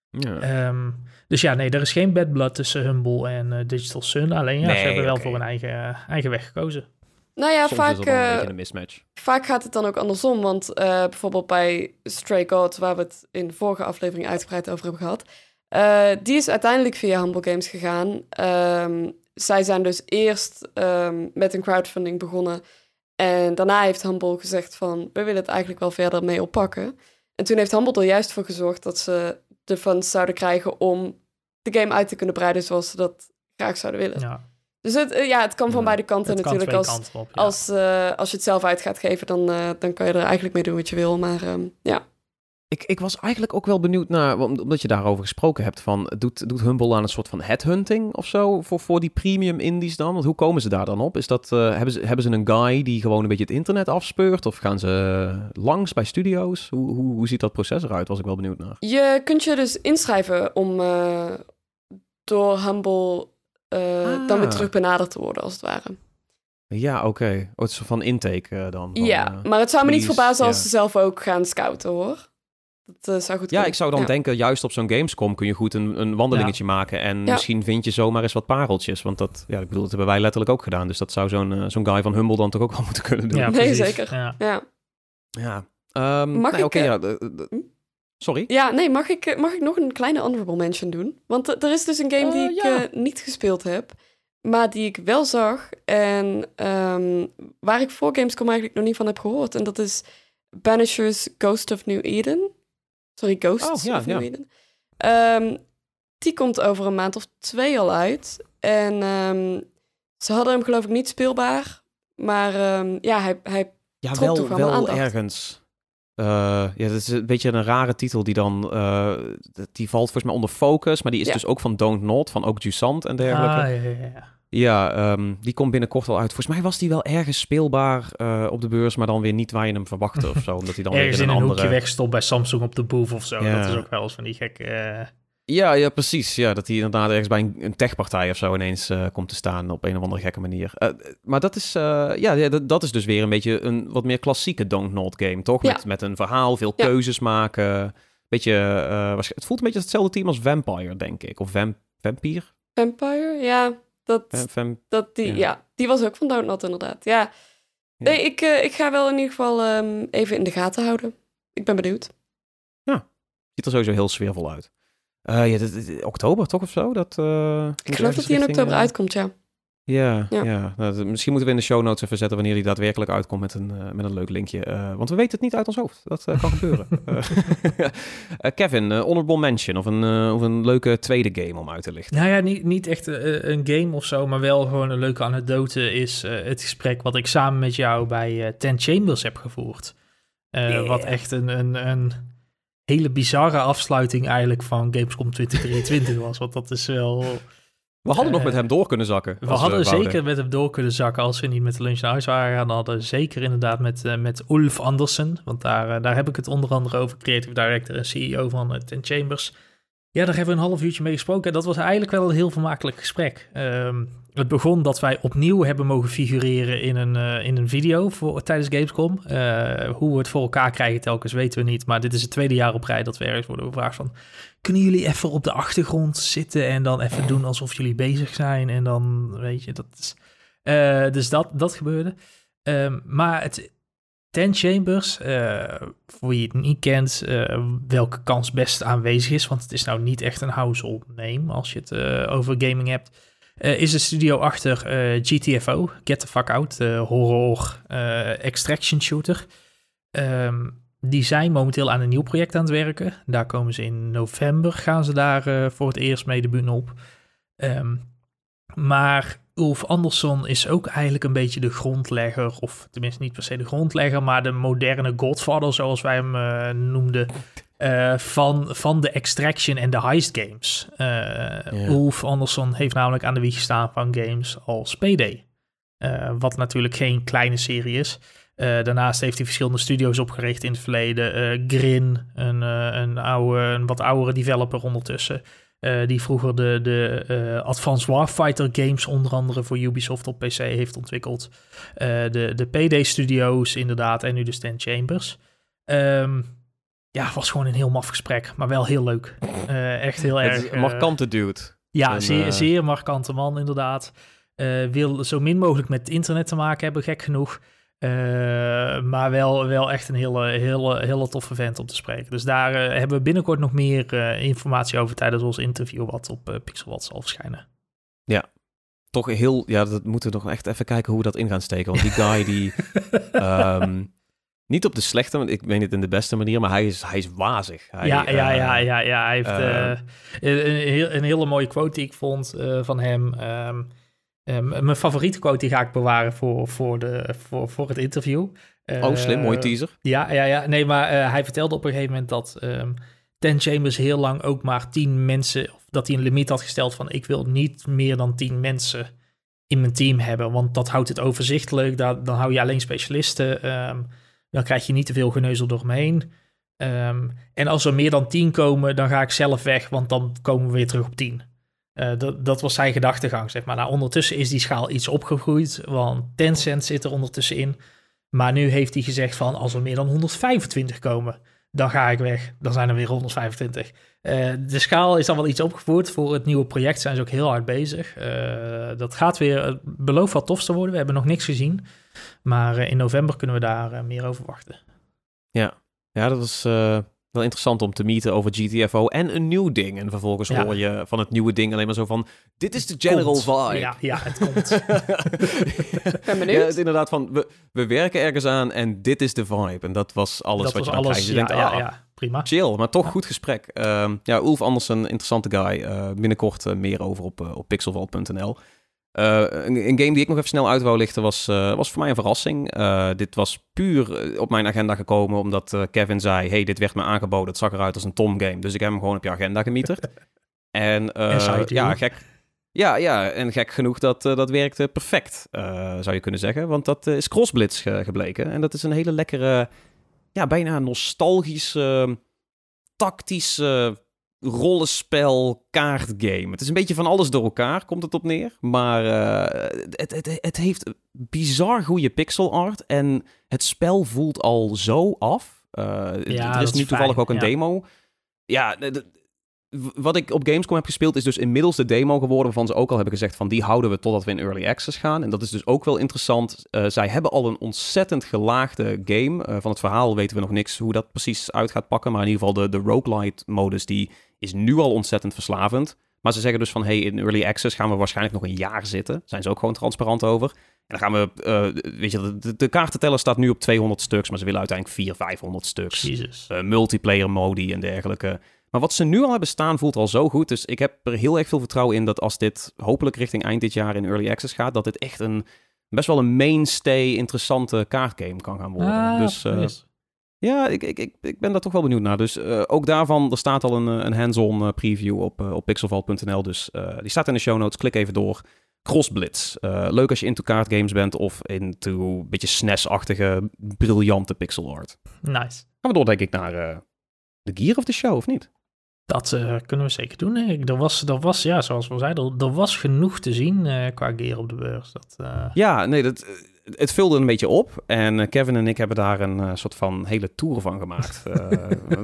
A: Ja.
C: Ehm, dus ja, nee, er is geen bad blood tussen Humble en eh, Digital Sun. Alleen ja,
A: Nee,
C: ze hebben wel voor hun eigen, eigen weg gekozen.
B: Nou ja,
A: Soms
B: vaak,
A: een
B: eh,
A: mismatch.
B: vaak gaat het dan ook andersom. Want eh, bijvoorbeeld bij Stray Gods, waar we het in de vorige aflevering uitgebreid over hebben gehad, eh, die is uiteindelijk via Humble Games gegaan. Ehm, zij zijn dus eerst ehm, met een crowdfunding begonnen. En daarna heeft Humble gezegd van, we willen het eigenlijk wel verder mee oppakken. En toen heeft Humble er juist voor gezorgd dat ze de funds zouden krijgen om de game uit te kunnen breiden zoals ze dat graag zouden willen.
C: Ja,
B: Dus het, eh, ja, het kan van
A: Ja,
B: beide kanten
C: kan
B: natuurlijk. Als,
C: kanten op. ja.
B: als, eh, als je het zelf uit gaat geven, dan, dan kan je er eigenlijk mee doen wat je wil. Maar ehm, ja.
A: Ik, ik was eigenlijk ook wel benieuwd naar, om- omdat je daarover gesproken hebt, van doet, doet Humble aan een soort van headhunting of zo voor, voor die premium indies dan? Want hoe komen ze daar dan op? Is dat, eh, hebben, ze, hebben ze een guy die gewoon een beetje het internet afspeurt? Of gaan ze langs bij studio's? Hoe, hoe, hoe ziet dat proces eruit? Was ik wel benieuwd naar.
B: Je kunt je dus inschrijven om eh, door Humble eh, dan weer
A: Ah.
B: terug benaderd te worden, als het ware.
A: Ja, oké. Oh, het is van intake dan. van,
B: ja, maar het zou me niet verbazen als
A: ja.
B: ze zelf ook gaan scouten, hoor. Dat eh, zou goed
A: Ja,
B: kunnen.
A: ik zou dan
B: Ja.
A: denken, juist op zo'n Gamescom kun je goed een, een wandelingetje maken. En
B: Ja.
A: misschien vind je zomaar eens wat pareltjes. Want dat, ja, ik bedoel, dat hebben wij letterlijk ook gedaan. Dus dat zou zo'n eh, zo'n guy van Humble dan toch ook wel moeten kunnen doen.
C: Ja,
B: Nee, zeker.
C: Ja.
B: Ja.
A: Ehm,
B: Mag
A: nee,
B: ik?
A: Sorry?
B: ja, nee, mag ik, eh, mag ik nog een kleine honorable mention doen? Want er is dus een game die ik eh, niet gespeeld heb, maar die ik wel zag. En ehm, waar ik voor Gamescom eigenlijk nog niet van heb gehoord. En dat is Banishers Ghost of New Eden. Sorry, Ghosts
A: Oh, ja, ja.
B: New Eden. Ehm, die komt over een maand of twee al uit. En ehm, ze hadden hem geloof ik niet speelbaar. Maar ehm, ja, hij, hij
A: Ja,
B: trok
A: wel,
B: toch wel
A: wel ergens. Eh, ja, dat is een beetje een rare titel die dan... eh, die valt volgens mij onder Focus, maar die is
B: Ja.
A: dus ook van Don't Not, van ook Jusant en dergelijke.
C: Ah, ja, ja, ja.
A: Ja, ehm, die komt binnenkort al uit. Volgens mij was die wel ergens speelbaar eh, op de beurs, maar dan weer niet waar je hem verwachtte of zo. Omdat hij dan
C: Ergens
A: weer
C: in
A: in
C: een
A: een
C: hoekje
A: andere...
C: weggestopt bij Samsung op de booth of zo.
A: Ja.
C: Dat is ook wel eens van die gekke... eh,
A: Ja, ja, precies. Ja, dat hij inderdaad ergens bij een, een techpartij of zo ineens eh, komt te staan op een of andere gekke manier. Eh, maar dat is, eh, ja, ja dat, dat is dus weer een beetje een wat meer klassieke Don't Not game, toch?
B: Ja.
A: Met, met een verhaal, veel
B: Ja.
A: keuzes maken. Beetje, eh, het voelt een beetje als hetzelfde team als Vampire, denk ik. Of Vamp Vampire?
B: Vampire, ja, dat, dat die,
A: ja.
B: ja. die was ook van Don't Not inderdaad. Ja,
A: Ja.
B: nee, ik, eh, ik ga wel in ieder geval ehm, even in de gaten houden. Ik ben benieuwd.
A: ziet er sowieso heel sfeervol uit. Eh, ja, dit- dit- oktober toch of zo? Dat, eh,
B: Ik geloof dat die in oktober uitkomt, ja.
A: Ja, ja.
B: Ja.
A: Nou, dat- misschien moeten we in de show notes even zetten wanneer die daadwerkelijk uitkomt met een, eh, met een leuk linkje. Eh, want we weten het niet uit ons hoofd. Dat eh, kan gebeuren. Kevin, honorable mention of een, of een leuke tweede game om uit te lichten.
C: Nou ja, niet, niet echt een game of zo, maar wel gewoon een leuke anekdote is het gesprek wat ik samen met jou bij Ten Chambers heb gevoerd. Eh,
A: Yeah.
C: Wat echt een, een, een hele bizarre afsluiting eigenlijk van Gamescom 2023 was. Want dat is wel...
A: We hadden nog
C: Eh,
A: met hem door kunnen zakken.
C: We hadden zeker met hem door kunnen zakken als we niet met de lunch naar huis waren. Dan hadden we zeker inderdaad met, eh, met Ulf Andersen. Want daar, eh, daar heb ik het onder andere over. Creative Director en CEO van Ten Chambers. Ja, daar hebben we een half uurtje mee gesproken. En dat was eigenlijk wel een heel vermakelijk gesprek. Ehm, het begon dat wij opnieuw hebben mogen figureren in een, eh, in een video voor, tijdens Gamescom. Eh, hoe we het voor elkaar krijgen telkens weten we niet. Maar dit is het tweede jaar op rij dat we ergens worden gevraagd van... Kunnen jullie even op de achtergrond zitten en dan even doen alsof jullie bezig zijn? En dan, weet je, dat is... eh, dus dat, dat gebeurde. Ehm, maar het... Ten Chambers, voor wie het niet kent, welke kans best aanwezig is, want het is nou niet echt een household name als je het over gaming hebt, eh, is de studio achter eh, GTFO, Get the Fuck Out, de horror eh, extraction shooter. Ehm, die zijn momenteel aan een nieuw project aan het werken. Daar komen ze in november, gaan ze daar voor het eerst mee de bühne op. Ehm, maar Ulf Andersson is ook eigenlijk een beetje de grondlegger, of tenminste niet per se de grondlegger, maar de moderne Godfather, zoals wij hem noemden, eh, van, van de Extraction en de Heist games. Eh Ulf Andersson heeft namelijk aan de wieg gestaan van games als Payday. Eh, wat natuurlijk geen kleine serie is. Daarnaast heeft hij verschillende studio's opgericht in het verleden. Grin, een, een, oude, een wat oudere developer ondertussen. die vroeger de, de uh, Advanced Warfighter games onder andere voor Ubisoft op PC heeft ontwikkeld. Uh, de, de PD Studios inderdaad en nu de Stan Chambers. Um, ja, was gewoon een heel maf gesprek, maar wel heel leuk. echt heel erg...
A: Een markante dude.
C: Ja, zeer, zeer markante man inderdaad. wil zo min mogelijk met internet te maken hebben, gek genoeg. Uh, maar wel, wel echt een hele, hele, hele toffe vent om te spreken. Dus daar uh, hebben we binnenkort nog meer uh, informatie over tijdens ons interview, wat op Pixel zal verschijnen.
A: Ja, toch heel, ja, dat moeten we nog echt even kijken hoe we dat in gaan steken. Want die guy die, um, niet op de slechte, want ik weet het in de beste manier, maar hij is, hij is wazig. Hij,
C: ja, ja, ja, ja, ja, hij heeft een, een, hele mooie quote die ik vond van hem. Um, Um, mijn favoriete quote die ga ik bewaren voor, voor, de, voor, voor het interview.
A: Oh, slim, mooi teaser.
C: Ja, ja, ja. Nee, maar hij vertelde op een gegeven moment dat um, Ten Chambers heel lang ook maar tien mensen, of dat hij een limiet had gesteld van ik wil niet meer dan tien mensen in mijn team hebben, want dat houdt het overzichtelijk. Dan, dan hou je alleen specialisten. Um, dan krijg je niet te veel geneuzel door me heen. en als er meer dan tien komen, dan ga ik zelf weg, want dan komen we weer terug op tien. Uh, dat, was zijn gedachtegang, zeg maar. Nou, ondertussen is die schaal iets opgegroeid, want Tencent zit er ondertussen in. Maar nu heeft hij gezegd van, als er meer dan 125 komen, dan ga ik weg. Dan zijn er weer 125. Uh, eh, de schaal is dan wel iets opgevoerd. Voor het nieuwe project zijn ze ook heel hard bezig. Uh, dat gaat weer, belooft wat tof te worden. We hebben nog niks gezien. Maar in november kunnen we daar meer over wachten.
A: Ja, ja dat is wel interessant om te meeten over GTFO en een nieuw ding. En vervolgens hoor je van het nieuwe ding alleen maar zo van... Dit is de general vibe.
C: Ja, ja, het komt.
B: ben
A: Ja, het inderdaad van, we, we werken ergens aan en dit is de vibe. En dat was alles wat je dan alles, Je
C: ja, ja, ah, ja, prima.
A: Chill, maar toch goed gesprek. Uh, ja, Ulf Andersen, interessante guy. Uh, binnenkort uh, meer over op, uh, op pixelval.nl. Uh, een, een, game die ik nog even snel uit wou lichten was, uh, was voor mij een verrassing. Uh, dit was puur op mijn agenda gekomen omdat Kevin zei... hey, dit werd me aangeboden, het zag eruit als een Tom game. Dus ik heb hem gewoon op je agenda gemieterd. en ja, gek, ja, ja, en gek genoeg, dat, dat werkte perfect, zou je kunnen zeggen. Want dat is Crossblitz gebleken. En dat is een hele lekkere, ja, bijna nostalgische, tactische rollenspel kaartgame. Het is een beetje van alles door elkaar, komt het op neer. Maar uh, het, het, het heeft bizar goede pixel art. En het spel voelt al zo af. Uh, ja, er is nu toevallig ook een demo. Ja, wat ik op Gamescom heb gespeeld is dus inmiddels de demo geworden waarvan ze ook al hebben gezegd van die houden we totdat we in early access gaan. En dat is dus ook wel interessant. Uh, zij hebben al een ontzettend gelaagde game. Uh, van het verhaal weten we nog niks hoe dat precies uit gaat pakken. Maar in ieder geval de, de roguelite modus die is nu al ontzettend verslavend. Maar ze zeggen dus van, hey, in early access gaan we waarschijnlijk nog een jaar zitten. Zijn ze ook gewoon transparant over. En dan gaan we, uh, weet je, de, de kaartenteller staat nu op 200 stuks, maar ze willen uiteindelijk 400, 500 stuks. Uh, multiplayer modi en dergelijke. Maar wat ze nu al hebben staan voelt al zo goed. Dus ik heb er heel erg veel vertrouwen in dat als dit hopelijk richting eind dit jaar in early access gaat, dat dit echt een best wel een mainstay interessante kaartgame kan gaan worden. Ah, dus uh, ja, ik, ik, ik, ik ben daar toch wel benieuwd naar. Dus uh, ook daarvan, er staat al een, een hands-on preview op, uh, op pixelval.nl. Dus die staat in de show notes. Klik even door. Crossblitz. leuk als je into kaartgames bent of into een beetje SNES-achtige, briljante pixel art.
C: Nice.
A: Gaan we door denk ik naar de gear of the show, of niet?
C: Dat kunnen we zeker doen. Er was, er was, ja, zoals we zeiden, er, was genoeg te zien qua gear op de beurs. Dat,
A: Ja, nee, dat het vulde een beetje op. En eh, Kevin en ik hebben daar een soort van hele tour van gemaakt.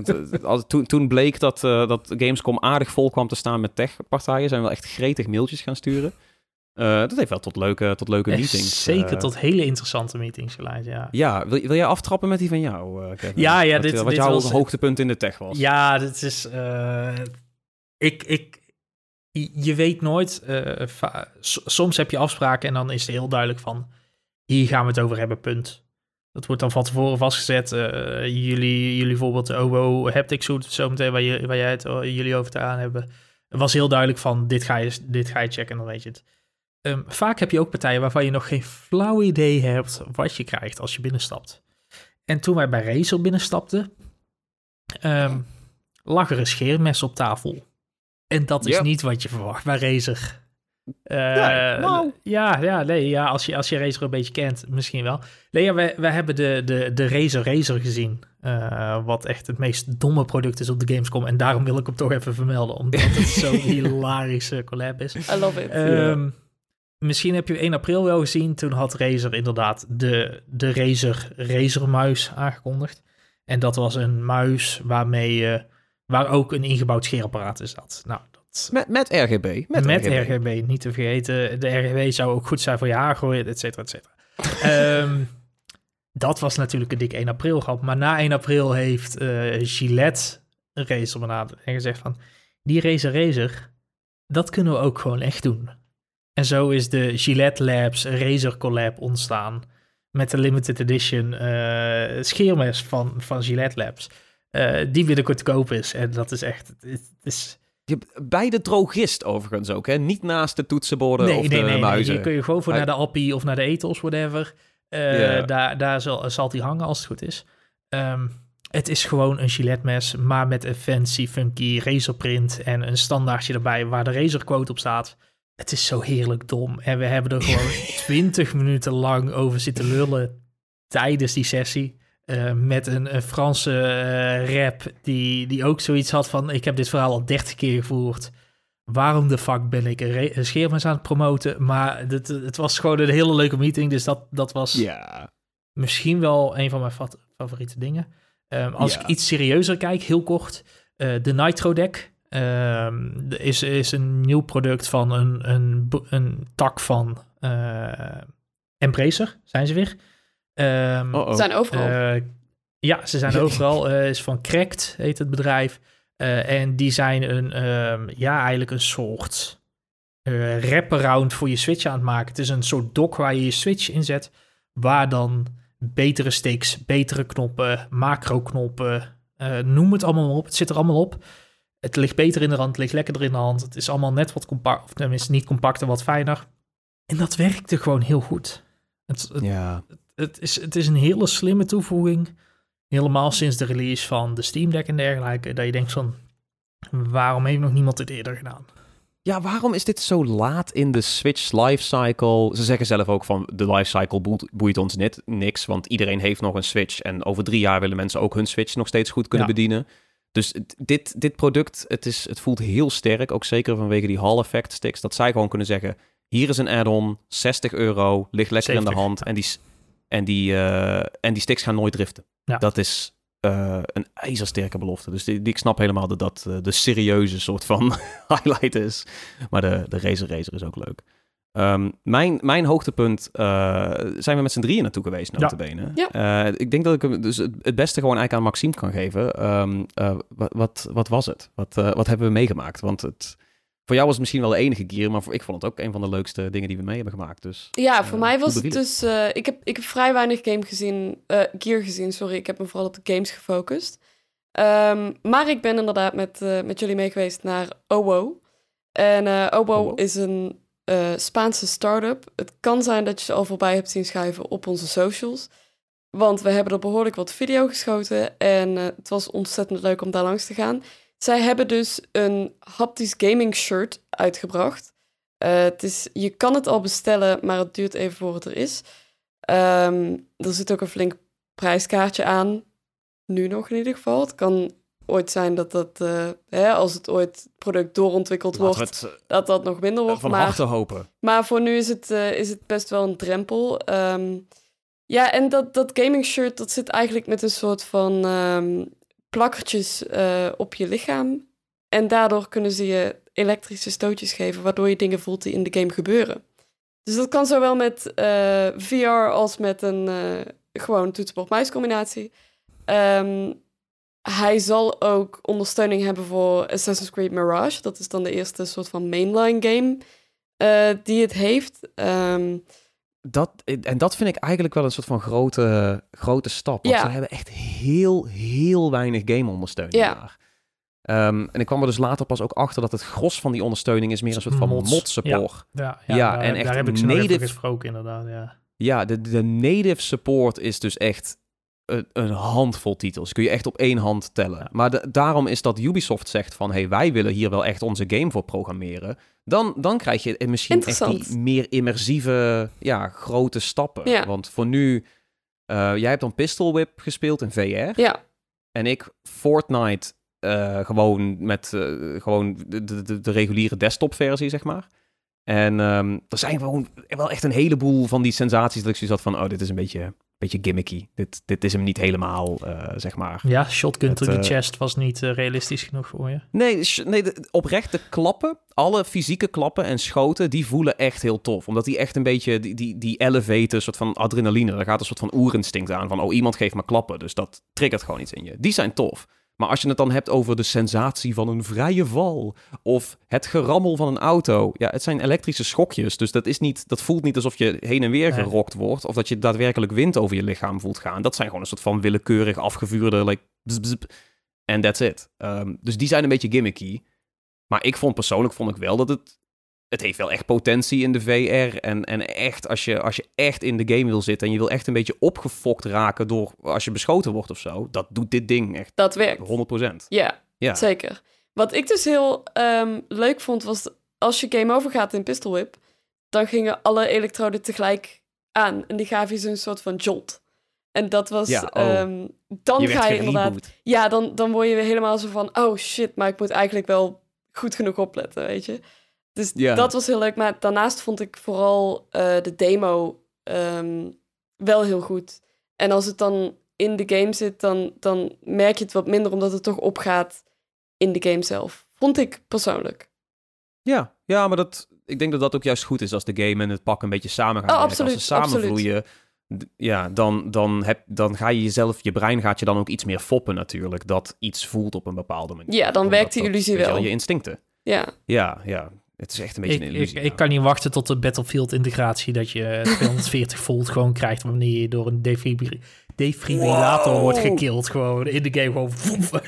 A: toen, toen bleek dat, dat Gamescom aardig vol kwam te staan met techpartijen. Zijn we wel echt gretig mailtjes gaan sturen. Dat heeft wel tot leuke, tot leuke meetings.
C: Zeker tot hele interessante meetings geleid, ja.
A: Ja, wil, wil jij aftrappen met die van jou, Kevin?
C: Ja, ja. dit,
A: wat
C: dit
A: jouw
C: was,
A: hoogtepunt in de tech was.
C: Ja, dit is... ik, ik, je weet nooit... soms heb je afspraken en dan is het heel duidelijk van hier gaan we het over hebben, punt. Dat wordt dan van tevoren vastgezet. Uh, jullie, jullie bijvoorbeeld de OBO Haptic Suit, zometeen waar, je, waar jij het uh, jullie over te aan hebben. Het was heel duidelijk van, dit ga je, dit ga je checken en dan weet je het. Um, vaak heb je ook partijen waarvan je nog geen flauw idee hebt wat je krijgt als je binnenstapt. En toen wij bij Razer binnenstapten, um, lag er een scheermes op tafel. En dat is niet wat je verwacht bij Razer. Uh, nou. Ja, ja, nee, ja als, je, als je Razer een beetje kent, misschien wel. Nee, ja, we, we hebben de, de, de Razer Razer gezien. Eh, wat echt het meest domme product is op de Gamescom. En daarom wil ik hem toch even vermelden. Omdat het zo'n hilarische collab is.
B: I love it.
C: Ehm, Misschien heb je 1 april wel gezien. Toen had Razer inderdaad de, de Razer Razer muis aangekondigd. En dat was een muis waarmee je, waar ook een ingebouwd scheerapparaat in zat. Nou, dat,
A: Met, met RGB. Met,
C: met, RGB. niet te vergeten. De RGB zou ook goed zijn voor je haar gooien, et cetera, et cetera. Ehm, dat was natuurlijk een dik 1 april grap. Maar na 1 april heeft eh, Gillette Razer benaderd en gezegd van... Die Razer Razer, dat kunnen we ook gewoon echt doen. En zo is de Gillette Labs Razer Collab ontstaan. Met de limited edition uh, scheermes van, van Gillette Labs. Uh, die binnenkort te koop is. En dat is echt... Het is...
A: Bij de drogist overigens ook, hè? Niet naast de toetsenborden nee, of
C: nee,
A: de
C: nee,
A: muizen.
C: Nee, kun je gewoon voor naar de Appie of naar de Ethos, whatever. Uh, yeah. Daar, daar zal, zal die hangen als het goed is. Um, het is gewoon een Gillette mes, maar met een fancy, funky Razer print en een standaardje erbij waar de Razer quote op staat. Het is zo heerlijk dom. En we hebben er gewoon 20 minuten lang over zitten lullen tijdens die sessie. Uh, met een, een Franse uh, rap die, die ook zoiets had van... ik heb dit verhaal al 30 keer gevoerd. Waarom de fuck ben ik een, een scheermes aan het promoten? Maar het, het was gewoon een hele leuke meeting. Dus dat, dat was
A: ja.
C: misschien wel een van mijn favoriete dingen. Um, als ja. ik iets serieuzer kijk, heel kort... Uh, de Nitro Deck um, is, is een nieuw product van een, een, een tak van uh, Embracer, zijn ze weer. Um,
B: Ze zijn overal.
C: Uh, ja, ze zijn overal. Uh, is van Cracked, heet het bedrijf. Uh, en die zijn een, um, ja, eigenlijk een soort uh, wraparound voor je Switch aan het maken. Het is een soort dock waar je je Switch in zet, waar dan betere sticks, betere knoppen, macro knoppen, noem het allemaal op. Het zit er allemaal op. Het ligt beter in de hand, het ligt lekkerder in de hand. Het is allemaal net wat compact, of tenminste niet compacter, wat fijner. En dat werkte gewoon heel goed. Het, het,
A: ja.
C: het, is, het is een hele slimme toevoeging. Helemaal sinds de release van de Steam Deck en dergelijke. Dat je denkt van, waarom heeft nog niemand dit eerder gedaan?
A: Ja, waarom is dit zo laat in de Switch lifecycle? Ze zeggen zelf ook van de lifecycle boeit, boeit ons net niks, want iedereen heeft nog een Switch en over drie jaar willen mensen ook hun Switch nog steeds goed kunnen ja. bedienen. Dus dit, dit product, het, is, het voelt heel sterk, ook zeker vanwege die Hall Effect sticks, dat zij gewoon kunnen zeggen, hier is een add-on, 60 euro, ligt lekker 70, in de hand en, die, en, die, uh, en die sticks gaan nooit driften.
C: Ja.
A: Dat is uh, een ijzersterke belofte. Dus die, die, ik snap helemaal dat dat uh, de serieuze soort van highlight is. Maar de, de Razer Razer is ook leuk. Um, mijn, mijn hoogtepunt uh, zijn we met z'n drieën naartoe geweest, notabene.
B: Ja.
A: Ja. Uh, ik denk dat ik hem dus het beste gewoon eigenlijk aan Maxime kan geven. Um, uh, wat, wat, wat, was het? Wat, wat hebben we meegemaakt? Want het, voor jou was het misschien wel de enige keer, maar voor, ik vond het ook een van de leukste dingen die we mee hebben gemaakt. Dus,
B: ja, voor mij was het dus... ik, heb, ik heb vrij weinig game gezien, gear gezien, sorry. Ik heb me vooral op de games gefocust. Um, maar ik ben inderdaad met, met jullie mee geweest naar OWO. En OWO wow. is een uh, Spaanse start-up. Het kan zijn dat je ze al voorbij hebt zien schuiven op onze socials. Want we hebben er behoorlijk wat video geschoten en uh, het was ontzettend leuk om daar langs te gaan. Zij hebben dus een haptisch gaming shirt uitgebracht. Uh, het is, je kan het al bestellen, maar het duurt even voor het er is. Um, er zit ook een flink prijskaartje aan. Nu nog in ieder geval. Het kan ooit zijn dat dat, uh, hè, als het ooit product doorontwikkeld
A: Laten
B: wordt,
A: het, uh,
B: dat dat nog minder wordt.
A: van
B: maar,
A: harte hopen.
B: maar voor nu is het, uh, is het best wel een drempel. Um, ja, en dat, dat gaming shirt, dat zit eigenlijk met een soort van um, plakkertjes op je lichaam. En daardoor kunnen ze je elektrische stootjes geven, waardoor je dingen voelt die in de game gebeuren. Dus dat kan zowel met VR als met een gewoon toetsenbord-muiscombinatie. Um, hij zal ook ondersteuning hebben voor Assassin's Creed Mirage. Dat is dan de eerste soort van mainline game uh, die het heeft. Um,
A: dat, en dat vind ik eigenlijk wel een soort van grote, grote stap. Want
B: Ja.
A: ze hebben echt heel, heel weinig game-ondersteuning
B: Ja.
A: daar. Ehm, en ik kwam er dus later pas ook achter dat het gros van die ondersteuning is meer een soort van
C: Mods.
A: mod-support.
C: Ja,
A: Ja,
C: daar,
A: en echt
C: daar heb ik ze nog even
A: native-
C: gesproken inderdaad, ja.
A: Ja, de, de native support is dus echt een, een handvol titels. Kun je echt op één hand tellen.
C: Ja.
A: Maar de- daarom is dat Ubisoft zegt van... hey, wij willen hier wel echt onze game voor programmeren. Dan, dan krijg je misschien echt die meer immersieve, ja, grote stappen.
B: Ja.
A: Want voor nu... eh, jij hebt dan Pistol Whip gespeeld in VR.
B: ja,
A: en ik Fortnite eh, gewoon met eh, gewoon de, de, de reguliere desktop-versie, zeg maar. En ehm, er zijn gewoon wel echt een heleboel van die sensaties dat ik zoiets had van, oh, dit is een beetje, beetje gimmicky. Dit, dit is hem niet helemaal, eh, zeg maar.
C: Ja, shotgun to the
A: eh,
C: chest was niet eh, realistisch genoeg voor je.
A: Nee, nee de, oprecht, de klappen, alle fysieke klappen en schoten, die voelen echt heel tof. Omdat die echt een beetje, die, die, die elevaten, een soort van adrenaline. Daar gaat een soort van oerinstinct aan van, oh, iemand geeft me klappen. Dus dat triggert gewoon iets in je. Die zijn tof. Maar als je het dan hebt over de sensatie van een vrije val of het gerammel van een auto. Ja, het zijn elektrische schokjes, dus dat, is niet, dat voelt niet alsof je heen en weer gerokt wordt of dat je daadwerkelijk wind over je lichaam voelt gaan. Dat zijn gewoon een soort van willekeurig afgevuurde, like, en that's it. Ehm, dus die zijn een beetje gimmicky. Maar ik vond persoonlijk vond ik wel dat het. Het heeft wel echt potentie in de VR. En, en echt, als je, als je echt in de game wil zitten en je wil echt een beetje opgefokt raken door als je beschoten wordt of zo, dat doet dit ding echt
B: Dat werkt.
A: 100%.
B: Ja,
A: Ja.
B: zeker. Wat ik dus heel ehm, leuk vond, was als je game over gaat in Pistol Whip, dan gingen alle elektroden tegelijk aan. En die gaven je zo'n soort van jolt. En dat was...
A: Ja, oh.
B: ehm, dan
A: je
B: ga je inderdaad... Ja, dan, dan word je weer helemaal zo van... Oh shit, maar ik moet eigenlijk wel goed genoeg opletten, weet je. Dus
A: Ja.
B: dat was heel leuk. Maar daarnaast vond ik vooral eh, de demo ehm, wel heel goed. En als het dan in de game zit, dan, dan merk je het wat minder... omdat het toch opgaat in de game zelf. Vond ik persoonlijk.
A: Ja, ja, maar dat, ik denk dat dat ook juist goed is als de game en het pak een beetje samen gaan
B: Oh, absoluut,
A: als ze samen
B: absoluut.
A: vloeien, d- ja, dan, dan, heb, dan ga je jezelf, je brein gaat je dan ook iets meer foppen natuurlijk, dat iets voelt op een bepaalde manier.
B: Ja, dan
A: Omdat
B: werkt die
A: dat,
B: illusie
A: weet je
B: wel.
A: Je instincten.
B: Ja,
A: Ja, ja. Het is echt een beetje
C: Ik,
A: een
C: ik,
A: illusie.
C: ik kan niet wachten tot de Battlefield integratie dat je 240 volt gewoon krijgt wanneer je door een defibri- defibrillator
A: Wow.
C: wordt gekild. Gewoon in de game gewoon.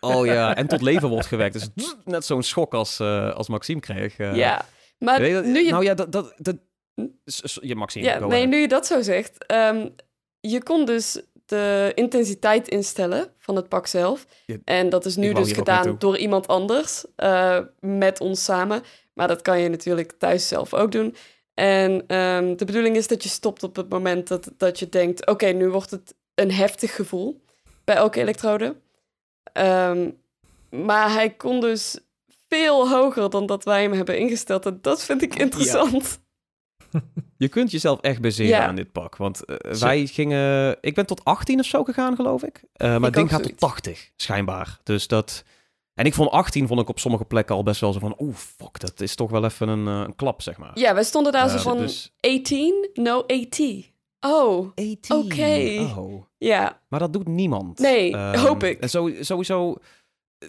A: Oh ja, en tot leven wordt gewekt. Dus net zo'n schok als, eh, als Maxime kreeg. eh.
B: ja. Maar
A: je,
B: nu je
A: Nou ja, dat... dat, dat je Maxime,
B: Ja, nee,
A: ahead.
B: nu je dat zo zegt. ehm, je kon dus de intensiteit instellen van het pak zelf.
A: Ja,
B: en dat is nu dus gedaan door iemand anders eh, met ons samen. Maar dat kan je natuurlijk thuis zelf ook doen. En ehm, de bedoeling is dat je stopt op het moment dat, dat je denkt... oké, nu wordt het een heftig gevoel bij elke elektrode. Ehm, maar hij kon dus veel hoger dan dat wij hem hebben ingesteld. En dat vind ik interessant.
A: Je kunt jezelf echt baseren
B: Ja.
A: aan dit pak. Want eh, wij gingen... Ik ben tot 18 of zo gegaan, geloof ik. Eh, maar
B: Ik
A: het ding gaat tot
B: zoiets.
A: 80, schijnbaar. Dus dat... En ik vond 18 vond ik op sommige plekken al best wel zo van... Oeh, fuck, dat is toch wel even een, eh, een klap, zeg maar.
B: Ja, wij stonden daar zo
A: Eh,
B: van
A: dus
B: 18? No, 80. Oh,
A: 18.
B: Oké.
A: Oh.
B: ja.
A: Maar dat doet niemand.
B: Nee,
A: Ehm,
B: hoop ik.
A: En zo, sowieso...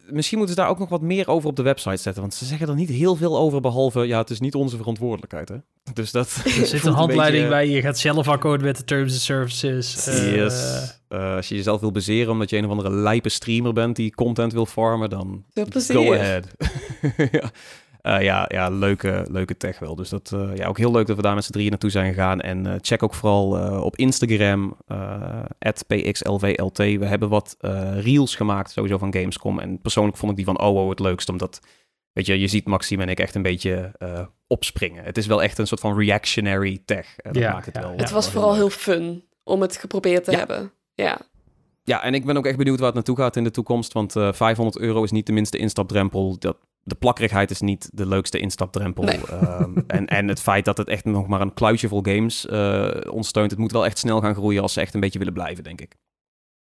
A: Misschien moeten ze daar ook nog wat meer over op de website zetten. Want ze zeggen er niet heel veel over, behalve... Ja, het is niet onze verantwoordelijkheid, hè. Dus dat...
C: Er zit een handleiding bij. Je gaat zelf akkoord met de terms and services. eh,
A: Yes. Eh, als je jezelf wil baseren omdat je een of andere lijpe streamer bent die content wil farmen, dan
B: Veel plezier.
A: go ahead. ja. Eh, ja, ja leuke, leuke tech wel. Dus dat, eh, ja, ook heel leuk dat we daar met z'n drieën naartoe zijn gegaan. En eh, check ook vooral eh, op Instagram, eh @pxlvlt. We hebben wat eh, reels gemaakt sowieso van Gamescom. En persoonlijk vond ik die van OO het leukst, omdat... Weet je, je ziet Maxime en ik echt een beetje eh, opspringen. Het is wel echt een soort van reactionary tech. Dat
C: Ja,
A: maakt het
C: ja,
A: wel.
C: ja.
B: Het
A: wel
B: was vooral heel fun om het geprobeerd te
A: Ja.
B: hebben. Ja.
A: Ja, en ik ben ook echt benieuwd waar het naartoe gaat in de toekomst. Want eh 500 euro is niet de minste instapdrempel. Dat, de plakkerigheid is niet de leukste instapdrempel.
B: Nee.
A: Ehm, en, en het feit dat het echt nog maar een kluitje vol games ondersteunt. Het moet wel echt snel gaan groeien als ze echt een beetje willen blijven, denk ik.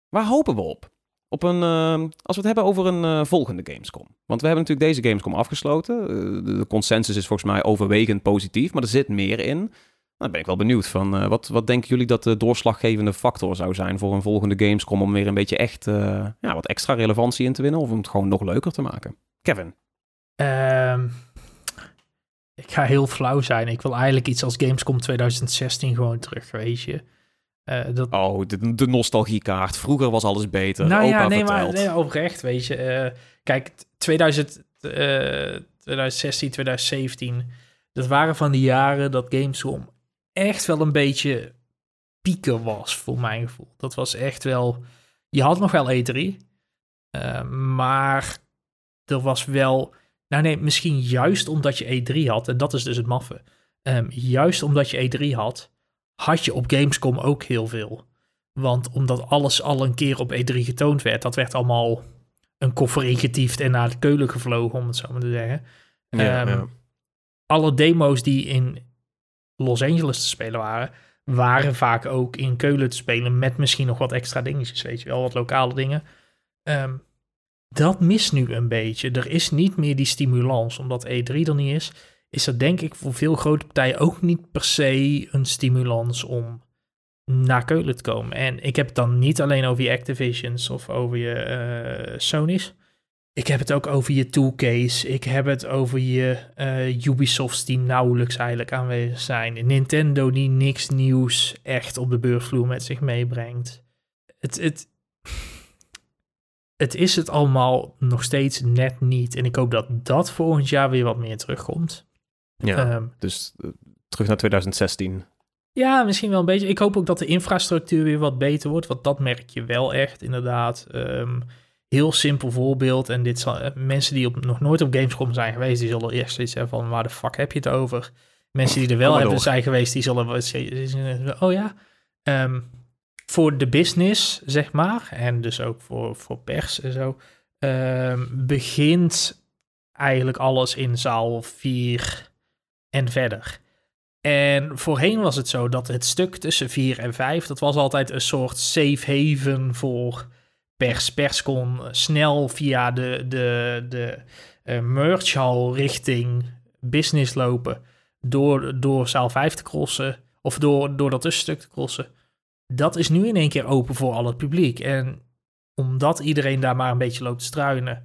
A: Waar hopen we op? Op een, ehm, als we het hebben over een eh, volgende Gamescom. Want we hebben natuurlijk deze Gamescom afgesloten. Eh, de, de consensus is volgens mij overwegend positief, maar er zit meer in. Nou, dan ben ik wel benieuwd van wat, wat denken jullie dat de doorslaggevende factor zou zijn voor een volgende Gamescom om weer een beetje echt ja, wat extra relevantie in te winnen of om het gewoon nog leuker te maken? Kevin.
C: Ehm, ik ga heel flauw zijn. Ik wil eigenlijk iets als Gamescom 2016 gewoon terug, weet je. Eh, dat,
A: Oh, de, de nostalgiekaart. Vroeger was alles beter.
C: nou
A: Opa
C: ja, nee, maar nee, oprecht, weet je. Eh, kijk, 2000, eh, 2016, 2017, dat waren van die jaren dat Gamescom echt wel een beetje pieken was, voor mijn gevoel. Dat was echt wel... Je had nog wel E3, eh, maar er was wel... Nou nee, misschien juist omdat je E3 had, en dat is dus het maffe. Ehm, juist omdat je E3 had, had je op Gamescom ook heel veel. Want omdat alles al een keer op E3 getoond werd, dat werd allemaal een koffer ingetiefd en naar de keulen gevlogen, om het zo maar te zeggen.
A: Ja,
C: Ehm,
A: ja.
C: Alle demo's die in Los Angeles te spelen waren, waren vaak ook in Keulen te spelen met misschien nog wat extra dingetjes, weet je wel, wat lokale dingen. Ehm, dat mist nu een beetje. Er is niet meer die stimulans, omdat E3 er niet is, is er denk ik voor veel grote partijen ook niet per se een stimulans om naar Keulen te komen. En ik heb het dan niet alleen over je Activisions of over je eh, Sony's. Ik heb het ook over je 2K's. Ik heb het over je eh, Ubisofts die nauwelijks eigenlijk aanwezig zijn. Nintendo die niks nieuws echt op de beursvloer met zich meebrengt. Het, het, het is het allemaal nog steeds net niet. En ik hoop dat dat volgend jaar weer wat meer terugkomt.
A: ja.
C: Ehm,
A: dus eh, terug naar 2016.
C: ja, misschien wel een beetje. Ik hoop ook dat de infrastructuur weer wat beter wordt, want dat merk je wel echt, inderdaad. Ehm, heel simpel voorbeeld. En dit zal, eh, mensen die op, nog nooit op Gamescom zijn geweest, die zullen eerst zoiets hebben van, waar de fuck heb je het over? Mensen die er wel hebben
A: door.
C: zijn geweest, die zullen oh ja. Ehm, voor de business, zeg maar, en dus ook voor, voor pers en zo, ehm, begint eigenlijk alles in zaal 4 en verder. En voorheen was het zo dat het stuk tussen 4 en 5, dat was altijd een soort safe haven voor pers. Pers kon snel via de, de, de eh, merch hall richting business lopen door, door zaal 5 te crossen of door, door dat tussenstuk te crossen. Dat is nu in één keer open voor al het publiek. En omdat iedereen daar maar een beetje loopt te struinen,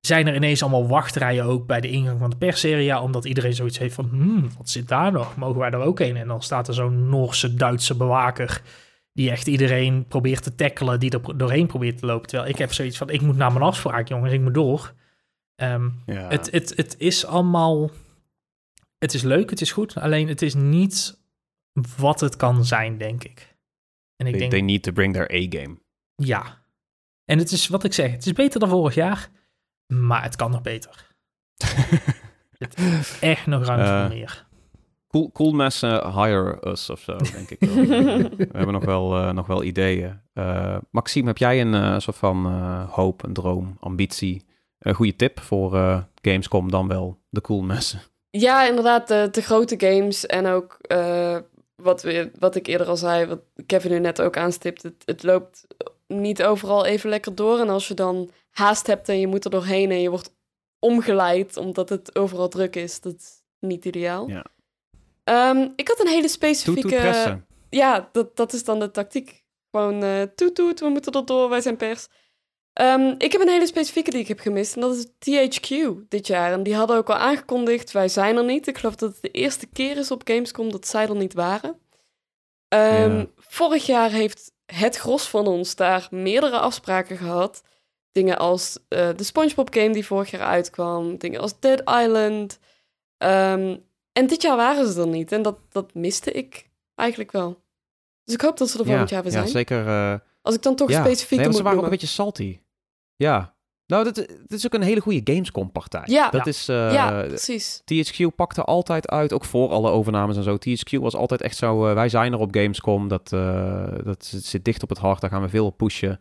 C: zijn er ineens allemaal wachtrijen ook bij de ingang van de persseria, omdat iedereen zoiets heeft van, hmm, wat zit daar nog? Mogen wij er ook heen? En dan staat er zo'n Noorse Duitse bewaker die echt iedereen probeert te tackelen, die er doorheen probeert te lopen. Terwijl ik heb zoiets van, ik moet naar mijn afspraak, jongens, ik moet door. Ehm,
A: Ja.
C: het, het, het is allemaal, het is leuk, het is goed, alleen het is niet wat het kan zijn, denk ik. En ik
A: they,
C: denk,
A: they need to bring their A-game.
C: ja. En het is wat ik zeg, het is beter dan vorig jaar, maar het kan nog beter. Echt nog ruimte
A: Eh,
C: voor meer.
A: Cool, cool mensen hire us of zo, denk ik wel. We hebben nog wel, eh, nog wel ideeën. Eh, Maxime, heb jij een eh, soort van eh, hoop, een droom, ambitie? Een goede tip voor eh, Gamescom dan wel de cool messen?
B: Ja, inderdaad, de, de grote games en ook eh, wat, we, wat ik eerder al zei, wat Kevin nu net ook aanstipt, het, het loopt niet overal even lekker door. En als je dan haast hebt en je moet er doorheen en je wordt omgeleid omdat het overal druk is, dat is niet ideaal.
A: Ja.
B: Ehm, ik had een hele specifieke...
A: toet.
B: Ja, dat, dat is dan de tactiek. Gewoon eh toet toet, we moeten er door, wij zijn pers. Ehm, ik heb een hele specifieke die ik heb gemist en dat is THQ dit jaar. En die hadden ook al aangekondigd, wij zijn er niet. Ik geloof dat het de eerste keer is op Gamescom dat zij er niet waren. Ehm,
A: Ja.
B: Vorig jaar heeft het gros van ons daar meerdere afspraken gehad. Dingen als eh, de SpongeBob game die vorig jaar uitkwam. Dingen als Dead Island. Ehm, en dit jaar waren ze er niet. En dat, dat miste ik eigenlijk wel. Dus ik hoop dat ze er volgend jaar weer
A: ja,
B: zijn.
A: zeker. eh,
B: Als ik dan toch
A: ja.
B: specifiek
A: Nee, ze waren ook een beetje salty. Ja. Nou, dit is ook een hele goede Gamescom-partij.
B: Ja.
A: Dat
C: Ja.
A: is... eh,
B: ja, precies.
A: THQ pakte altijd uit, ook voor alle overnames en zo. THQ was altijd echt zo, eh, wij zijn er op Gamescom. Dat, eh, dat zit dicht op het hart, daar gaan we veel op pushen.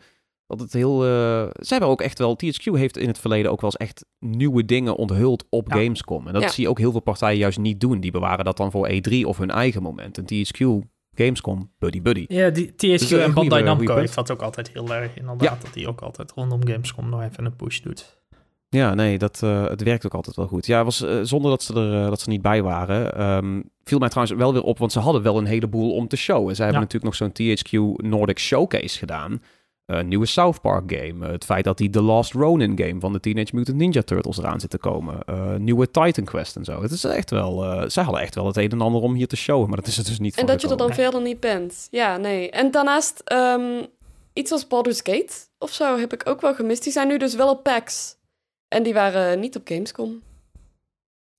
A: Dat het heel... eh, zij hebben ook echt wel... THQ heeft in het verleden ook wel eens echt nieuwe dingen onthuld op
C: Ja.
A: Gamescom. En dat
B: Ja.
A: zie je ook heel veel partijen juist niet doen. Die bewaren dat dan voor E3 of hun eigen moment. En THQ, Gamescom, buddy buddy.
C: Ja, die THQ
A: Dus, eh,
C: en Bandai
A: goeie
C: Namco heeft dat ook altijd heel erg inderdaad. Dat die ook altijd rondom Gamescom nog even een push doet.
A: Ja, nee, dat, eh, het werkt ook altijd wel goed. Ja, was, eh, zonder dat ze er eh, dat ze niet bij waren. ehm, viel mij trouwens wel weer op, want ze hadden wel een heleboel om te showen. Ze hebben
C: Ja.
A: natuurlijk nog zo'n THQ Nordic Showcase gedaan. Een nieuwe South Park game. Eh, het feit dat die The Last Ronin game van de Teenage Mutant Ninja Turtles eraan zit te komen. Eh, nieuwe Titan Quest en zo. Het is echt wel, eh, zij hadden echt wel het een en ander om hier te showen, maar dat is er dus niet
B: En dat je er dan verder niet bent. Ja, nee. En daarnaast, ehm, iets als Baldur's Gate of zo heb ik ook wel gemist. Die zijn nu dus wel op PAX. En die waren niet op Gamescom.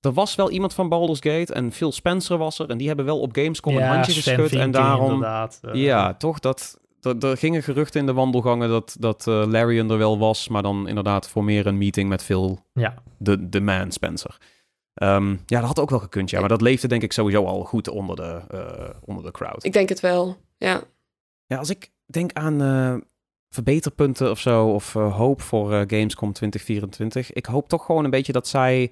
A: Er was wel iemand van Baldur's Gate en Phil Spencer was er. En die hebben wel op Gamescom een handje geschud. En daarom
C: inderdaad. eh,
A: Ja, toch? Dat, er gingen geruchten in de wandelgangen dat, dat eh, Larian er wel was, maar dan inderdaad voor meer een meeting met Phil,
C: Ja.
A: de, de man Spencer. Ehm, ja, dat had ook wel gekund, ja. Maar dat leefde denk ik sowieso al goed onder de, eh, onder de crowd.
B: Ik denk het wel, ja.
A: Ja, als ik, denk aan eh, verbeterpunten of zo, of hoop voor eh, Gamescom 2024. Ik hoop toch gewoon een beetje dat zij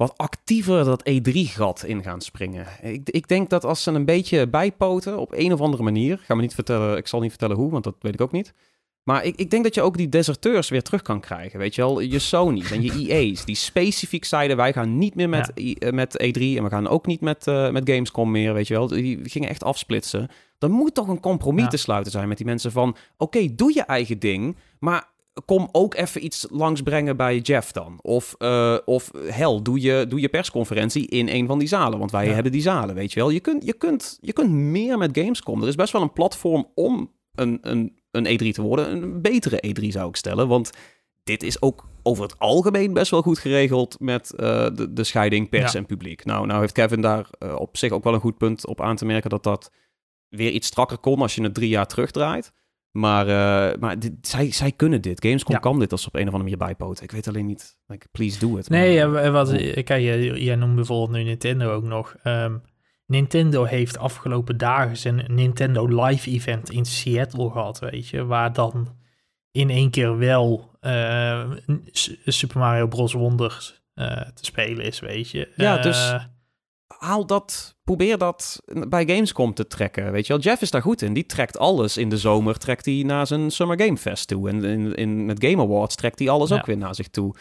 A: wat actiever dat E3-gat in gaan springen. Ik, ik denk dat als ze een beetje bijpoten op een of andere manier, ga me niet vertellen, ik zal niet vertellen hoe, want dat weet ik ook niet. Maar ik, ik denk dat je ook die deserteurs weer terug kan krijgen. Weet je wel, je Sony's en je EA's die specifiek zeiden: wij gaan niet meer met, I- eh, met E3 en we gaan ook niet met, eh, met Gamescom meer. Weet je wel, die gingen echt afsplitsen. Er moet toch een compromis
C: Ja.
A: te sluiten zijn met die mensen van: oké, doe je eigen ding, maar kom ook even iets langsbrengen bij Jeff dan. Of, eh, of hel, doe je, doe je persconferentie in een van die zalen. Want wij
C: Ja.
A: hebben die zalen, weet je wel. Je kunt, je, kunt, je kunt meer met Gamescom. Er is best wel een platform om een, een, een E3 te worden. Een betere E3 zou ik stellen. Want dit is ook over het algemeen best wel goed geregeld met eh, de, de scheiding pers
C: Ja.
A: en publiek. Nou, nou heeft Kevin daar eh, op zich ook wel een goed punt op aan te merken dat dat weer iets strakker kon als je het drie jaar terugdraait. Maar, eh, maar dit, zij, zij kunnen dit. Gamescom
C: Ja.
A: kan dit als ze op een of andere manier bijpoten. Ik weet alleen niet. Like, please do it.
C: Nee,
A: Maar-
C: eh, wat,
A: Cool.
C: kijk, jij, jij noemt bijvoorbeeld nu Nintendo ook nog. Ehm, Nintendo heeft afgelopen dagen zijn Nintendo Live Event in Seattle gehad, weet je. Waar dan in één keer wel eh, Super Mario Bros. Wonders eh, te spelen is, weet je.
A: Ja,
C: Eh,
A: dus- haal dat, probeer dat bij Gamescom te trekken. Weet je wel, Jeff is daar goed in. Die trekt alles in de zomer, trekt hij naar zijn Summer Game Fest toe. En in, in, met Game Awards trekt hij alles
C: Ja.
A: ook weer naar zich toe.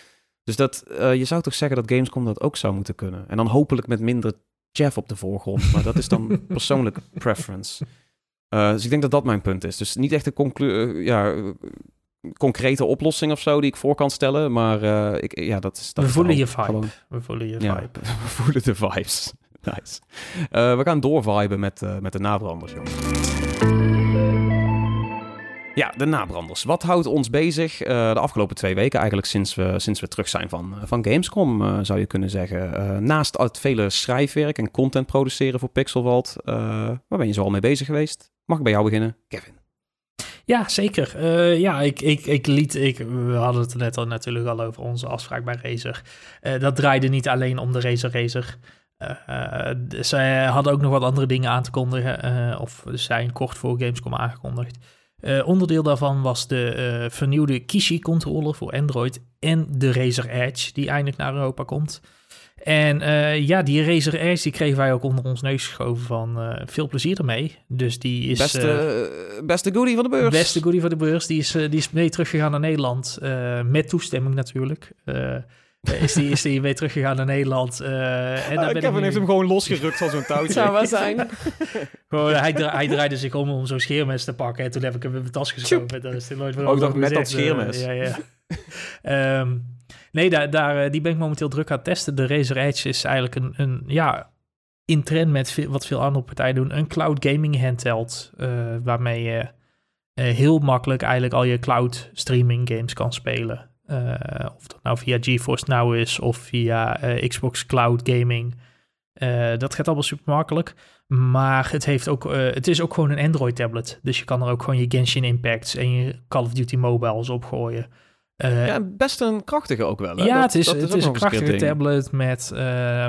A: Dus dat, eh, je zou toch zeggen dat Gamescom dat ook zou moeten kunnen. En dan hopelijk met minder Jeff op de voorgrond. Maar dat is dan persoonlijke preference. Eh, dus ik denk dat dat mijn punt is. Dus niet echt een conclu eh, ja, concrete oplossing of zo die ik voor kan stellen. Maar eh, ik, ja, dat is... Dat
C: we voelen je vibe.
A: Gewoon-
C: We voelen je
A: ja,
C: vibe.
A: we voelen de vibes. Nice. Eh, we gaan doorviben met, eh, met de nabranders, jongens. Ja, de nabranders. Wat houdt ons bezig de afgelopen twee weken? Eigenlijk sinds we, sinds we terug zijn van, van Gamescom, zou je kunnen zeggen. Naast het vele schrijfwerk en content produceren voor Pixelwald, waar ben je zo al mee bezig geweest? Mag ik bij jou beginnen? Kevin.
C: Ja, zeker. Eh, ja, ik, ik, ik liet, ik, we hadden het net al natuurlijk al over onze afspraak bij Razer. Eh, dat draaide niet alleen om de Razer Razer. Eh, zij hadden ook nog wat andere dingen aan te kondigen, of zijn kort voor Gamescom aangekondigd. Onderdeel daarvan was de vernieuwde Kishi-controller voor Android en de Razer Edge, die eindelijk naar Europa komt. En eh, ja, die Razer Edge die kregen wij ook onder ons neus geschoven van eh, veel plezier ermee. Dus die is...
A: Beste,
C: eh,
A: beste goodie van de beurs.
C: Beste goodie van de beurs. Die is, die is mee teruggegaan naar Nederland. eh, met toestemming natuurlijk. Eh, is, die, is die mee teruggegaan naar Nederland. eh, en daar ben ik
A: Ah, Kevin
C: nu-
A: heeft hem gewoon losgerukt van zo'n
B: Het
A: touwtje.
B: zou wel zijn.
C: gewoon, hij, dra- hij draaide zich om om zo'n scheermes te pakken. En toen heb ik hem in mijn tas geschoven. Dat is nooit meer
A: dacht
C: over
A: met dat scheermes.
C: ja, ja. Ehm, nee, daar, daar, eh, die ben ik momenteel druk aan het testen. De Razer Edge is eigenlijk een, een ja, in trend met wat veel andere partijen doen. Een cloud gaming handheld. eh, waarmee je eh, heel makkelijk eigenlijk al je cloud streaming games kan spelen. Of dat nou via GeForce Now is of via Xbox Cloud Gaming. Dat gaat allemaal super makkelijk. Maar het, heeft ook, het is ook gewoon een Android tablet. Dus je kan er ook gewoon je Genshin Impacts en je Call of Duty Mobiles op gooien. Eh,
A: Ja, best een krachtige ook wel. Hè?
C: ja,
A: Dat-
C: het is, het is een krachtige tablet met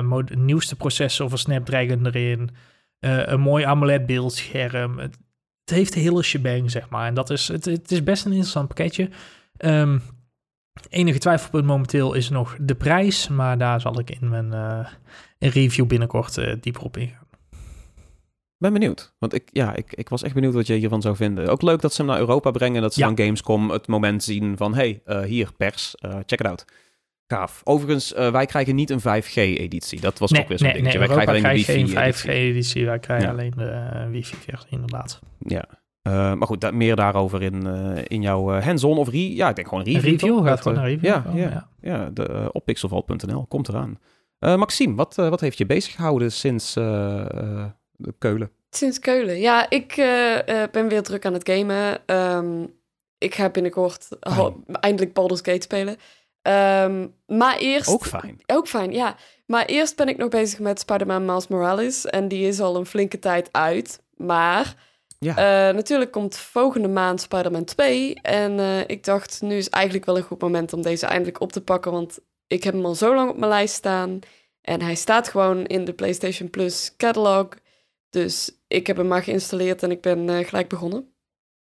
C: mod- nieuwste processor van Snapdragon erin. eh, een mooi AMOLED beeldscherm. Het, het heeft de hele shebang, zeg maar. En dat is, het, het is best een interessant pakketje. Ehm, enige twijfelpunt momenteel is nog de prijs. Maar daar zal ik in mijn review binnenkort dieper op ingaan.
A: Ben benieuwd. Want ik, ja, ik, ik was echt benieuwd wat je hiervan zou vinden. Ook leuk dat ze hem naar Europa brengen. Dat ze
C: Ja.
A: dan Gamescom het moment zien van... hey, eh, hier, pers, eh, check it out. Gaaf. Overigens, eh, wij krijgen niet een 5G-editie. Dat was
C: Nee,
A: ook weer zo'n
C: nee,
A: dingetje.
C: nee,
A: wij
C: Europa
A: krijgen alleen
C: krijgt
A: de
C: geen
A: wifi
C: 5G-editie. Wij krijgen
A: Ja.
C: alleen de wifi-versie, inderdaad.
A: Ja. Maar goed, da- meer daarover in, in jouw hands-on of re... Ja, ik denk gewoon
C: Een
A: review.
C: review
A: toch?
C: gaat
A: Dat,
C: gewoon naar review.
A: Ja,
C: komen,
A: ja, ja. De, op pixelval.nl. Komt eraan. Maxime, wat, wat heeft je bezig gehouden sinds Keulen?
B: Sinds Keulen. Ja, ik eh, eh, ben weer druk aan het gamen. Ehm, ik ga binnenkort eindelijk Baldur's Gate spelen. Ehm, maar eerst...
A: Ook fijn.
B: Ook fijn, ja. Maar eerst ben ik nog bezig met Spider-Man Miles Morales. En die is al een flinke tijd uit. Maar
A: Ja.
B: eh, natuurlijk komt volgende maand Spider-Man 2. En ik dacht, nu is eigenlijk wel een goed moment om deze eindelijk op te pakken. Want ik heb hem al zo lang op mijn lijst staan. En hij staat gewoon in de PlayStation Plus catalog. Dus ik heb hem maar geïnstalleerd en ik ben eh, gelijk begonnen.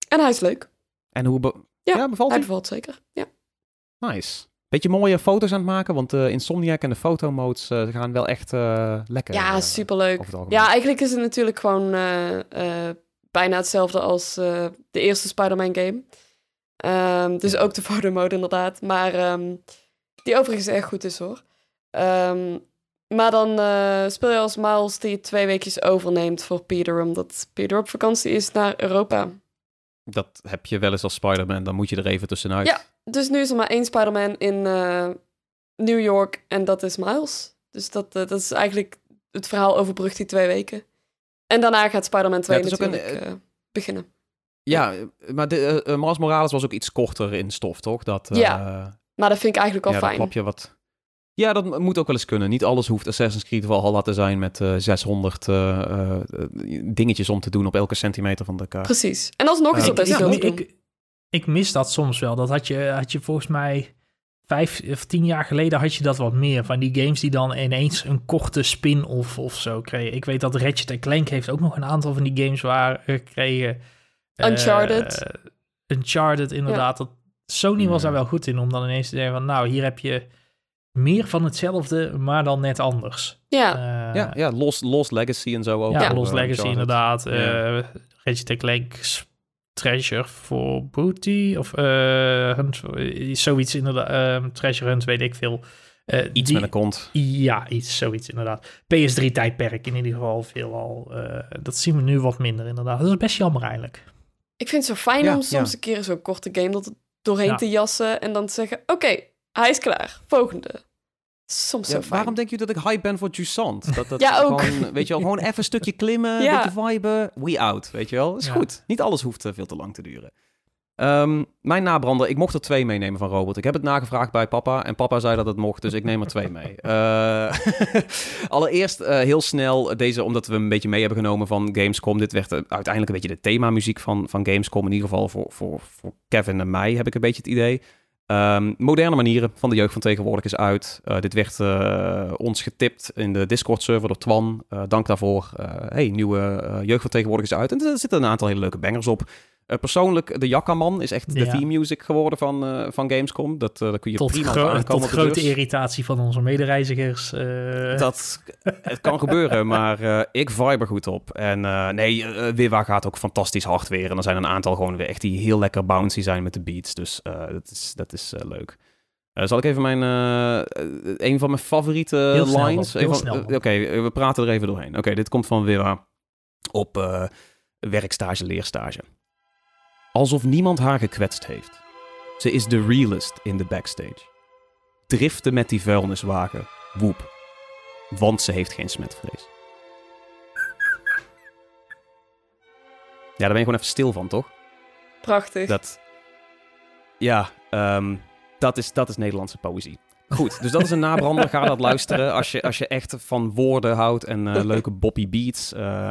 B: En hij is leuk.
A: En hoe be-
B: Ja,
A: ja, bevalt
B: Hij
A: hij?
B: bevalt zeker. Ja.
A: Nice. Beetje mooie foto's aan het maken, want de Insomniac en de fotomodes eh, gaan wel echt eh, lekker.
B: Ja,
A: eh,
B: superleuk. Ja, eigenlijk is het natuurlijk gewoon eh, eh, bijna hetzelfde als eh, de eerste Spider-Man game. Ehm, dus ook de fotomode inderdaad. Maar ehm, die overigens echt goed is hoor. Ehm, maar dan eh, speel je als Miles die twee weekjes overneemt voor Peter, omdat Peter op vakantie is naar Europa.
A: Dat heb je wel eens als Spider-Man, dan moet je er even tussenuit.
B: Ja. Dus nu is er maar één Spider-Man in eh, New York en dat is Miles. Dus dat, eh, dat is eigenlijk het verhaal overbrugt die twee weken. En daarna gaat Spider-Man 2
A: Ja, het is ook een,
B: natuurlijk eh, beginnen.
A: Ja, maar de, Miles Morales was ook iets korter in stof, toch? Dat,
B: Ja, Maar dat vind ik eigenlijk al
A: ja, dat
B: fijn.
A: klap je wat... Ja, dat moet ook wel eens kunnen. Niet alles hoeft Assassin's Creed Valhalla te zijn met eh 600 eh, eh, dingetjes om te doen op elke centimeter van de kaart.
B: Precies. En alsnog is
A: Eh,
B: er best
C: ik,
B: veel
C: mis dat soms wel. Dat had je, had je volgens mij vijf of tien jaar geleden had je dat wat meer. Van die games die dan ineens een korte spin-off of zo kregen. Ik weet dat Ratchet Clank heeft ook nog een aantal van die games waar eh, kregen. Eh,
B: Uncharted.
C: Uncharted, inderdaad. Dat, Sony was daar wel goed in om dan ineens te zeggen van... Nou, hier heb je meer van hetzelfde, maar dan net anders.
B: ja,
C: Eh,
A: ja, ja Lost, Lost Legacy en zo ook.
C: ja,
A: op,
C: Lost
A: eh,
C: Legacy
A: Uncharted.
C: inderdaad.
A: Ja.
C: eh Ratchet Clank's Treasure for Booty. Of eh, Hunt, eh, zoiets inderdaad. eh, Treasure Hunt, weet ik veel. Eh,
A: Iets
C: die-
A: met een kont.
C: Ja, iets, zoiets inderdaad. PS3-tijdperk in ieder geval veelal. eh dat zien we nu wat minder inderdaad. Dat is best jammer eigenlijk.
B: ik vind het zo fijn
A: Ja,
B: om soms
A: ja.
B: een keer zo'n korte game dat doorheen
C: Ja.
B: te jassen en dan te zeggen: Oké, hij is klaar. Volgende. Soms
A: Ja, waarom denk je dat ik hype ben voor Jusant? Dat, dat
B: Ja, ook.
A: Gewoon, weet je wel, gewoon even een stukje klimmen,
B: Ja.
A: een beetje viben, we out, weet je wel. Is
C: Ja.
A: goed. Niet alles hoeft eh, veel te lang te duren. Ehm, mijn nabrander, ik mocht er twee meenemen van Robert. Ik heb het nagevraagd bij papa en papa zei dat het mocht, dus ik neem er twee mee. Eh, allereerst eh, heel snel deze, omdat we een beetje mee hebben genomen van Gamescom. Dit werd uiteindelijk een beetje de themamuziek van, van Gamescom. In ieder geval voor, voor, voor Kevin en mij heb ik een beetje het idee. Ehm, moderne manieren van de jeugd van tegenwoordig is uit. Eh, dit werd eh, ons getipt in de Discord-server door Twan. Eh, dank daarvoor. Hey, nieuwe jeugd van tegenwoordig is uit. En er zitten een aantal hele leuke bangers op. Eh, persoonlijk, de Jakkaman is echt de theme music geworden van, eh, van Gamescom. Dat, eh daar kun je
C: Tot,
A: prima
C: gro- tot
A: de
C: grote irritatie van onze medereizigers.
A: Dat, het kan gebeuren, maar ik vibe er goed op. En nee, Wiwa gaat ook fantastisch hard weer. En er zijn een aantal gewoon weer echt die heel lekker bouncy zijn met de beats. Dus dat is, dat is leuk. Zal ik even mijn, een van mijn favoriete lines... Oké, we praten er even doorheen. Oké, dit komt van Wiwa op werkstage, leerstage. Alsof niemand haar gekwetst heeft. Ze is de realist in de backstage. Driften met die vuilniswagen. Woep. Want ze heeft geen smetvrees. Ja, daar ben je gewoon even stil van, toch?
B: Prachtig.
A: Dat... Ja, ehm, dat, is, dat is Nederlandse poëzie. Goed, dus dat is een nabrander. Ga dat luisteren als je, als je echt van woorden houdt en eh, leuke boppy beats. Eh,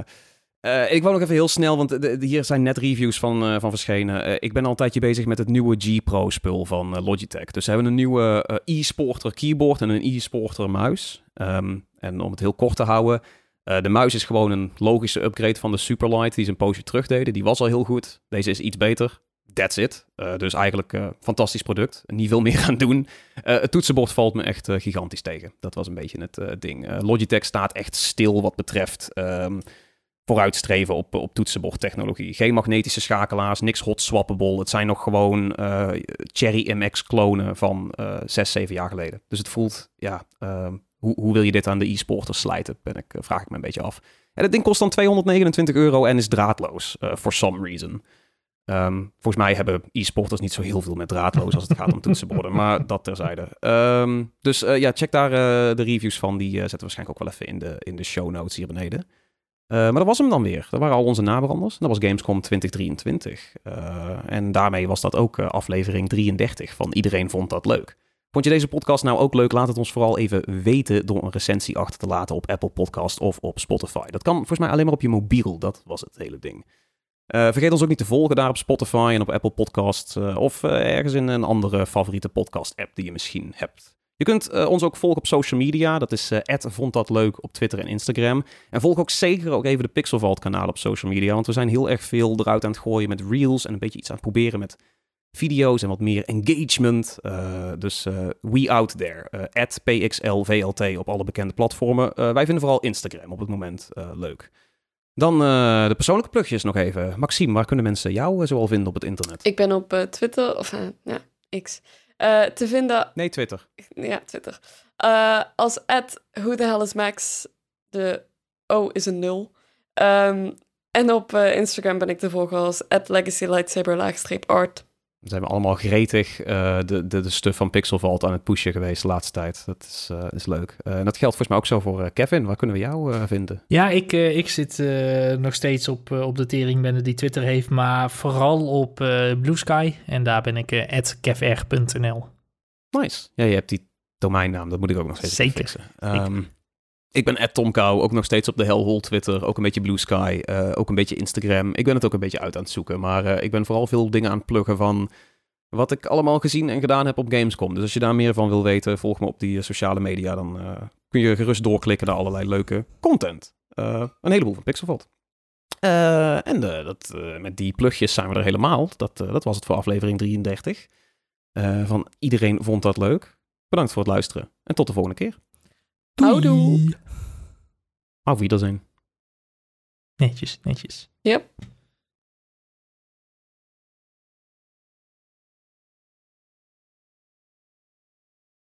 A: eh, ik wou nog even heel snel, want hier zijn net reviews van, eh, van verschenen. Eh, ik ben al een tijdje bezig met het nieuwe G Pro spul van Logitech. Dus ze hebben een nieuwe e-sporter keyboard en een e-sporter muis. Ehm, en om het heel kort te houden, de muis is gewoon een logische upgrade van de Superlight die ze een poosje terug deden. Die was al heel goed. Deze is iets beter. That's it. Dus eigenlijk fantastisch product. Niet veel meer aan doen. Het toetsenbord valt me echt gigantisch tegen. Dat was een beetje het ding. Logitech staat echt stil wat betreft ehm, vooruitstreven op, op toetsenbordtechnologie. Geen magnetische schakelaars, niks hot swappable. Het zijn nog gewoon eh, Cherry MX klonen van eh zes, zeven jaar geleden. Dus het voelt, ja, ehm, hoe, hoe wil je dit aan de e-sporters slijten? Ben ik, eh, vraag ik me een beetje af. En het ding kost dan 229 euro en is draadloos, for some reason. Ehm, volgens mij hebben e-sporters niet zo heel veel met draadloos als het gaat om toetsenborden, maar dat terzijde. Ehm, dus ja, check daar de reviews van. Die zetten we waarschijnlijk ook wel even in de, in de show notes hier beneden. Eh, maar dat was hem dan weer. Dat waren al onze nabranders. Dat was Gamescom 2023. Eh, en daarmee was dat ook eh, aflevering 33 van Iedereen Vond Dat Leuk. Vond je deze podcast nou ook leuk? Laat het ons vooral even weten door een recensie achter te laten op Apple Podcast of op Spotify. Dat kan volgens mij alleen maar op je mobiel. Dat was het hele ding. Vergeet ons ook niet te volgen daar op Spotify en op Apple Podcasts. eh, of ergens in een andere favoriete podcast-app die je misschien hebt. Je kunt eh, ons ook volgen op social media. Dat is eh vond dat leuk op Twitter en Instagram. En volg ook zeker ook even de Pixel Vault kanaal op social media. Want we zijn heel erg veel eruit aan het gooien met reels. En een beetje iets aan het proberen met video's en wat meer engagement. Eh, dus eh, we out there. at PXLVLT op alle bekende platformen. Wij vinden vooral Instagram op het moment leuk. Dan de persoonlijke plugjes nog even. Maxime, waar kunnen mensen jou zoal vinden op het internet?
B: Ik ben op Twitter, of ja, X, eh, te vinden
A: Nee, Twitter.
B: ja, Twitter. Eh, als at who the hell is Max. De O is een nul. Ehm, en op eh, Instagram ben ik te volgen als at legacy lightsaber art.
A: Zijn we allemaal gretig eh, de, de, de stuff van Pixel Vault aan het pushen geweest de laatste tijd. Dat is, eh, is leuk. Eh, en dat geldt volgens mij ook zo voor Kevin. Waar kunnen we jou vinden?
C: Ja, ik, ik zit nog steeds op, op de teringbende die Twitter heeft, maar vooral op Blue Sky. En daar ben ik eh kevr.nl.
A: Nice. Ja, je hebt die domeinnaam. Dat moet ik ook nog steeds
C: Zeker.
A: fixen. Ehm, ik ben Tom Kou, ook nog steeds op de Hellhole Twitter. Ook een beetje Blue Sky. eh, ook een beetje Instagram. Ik ben het ook een beetje uit aan het zoeken. Maar eh, ik ben vooral veel dingen aan het pluggen van wat ik allemaal gezien en gedaan heb op Gamescom. Dus als je daar meer van wil weten, volg me op die eh, sociale media. Dan eh, kun je gerust doorklikken naar allerlei leuke content. Eh, een heleboel van Pixelvault. Eh, en dat, eh, met die plugjes zijn we er helemaal. Dat, dat was het voor aflevering 33. Eh, van iedereen vond dat leuk. Bedankt voor het luisteren. En tot de volgende keer.
B: Houdoe.
A: Auf Wiedersehen.
C: Netjes, netjes.
B: Yep.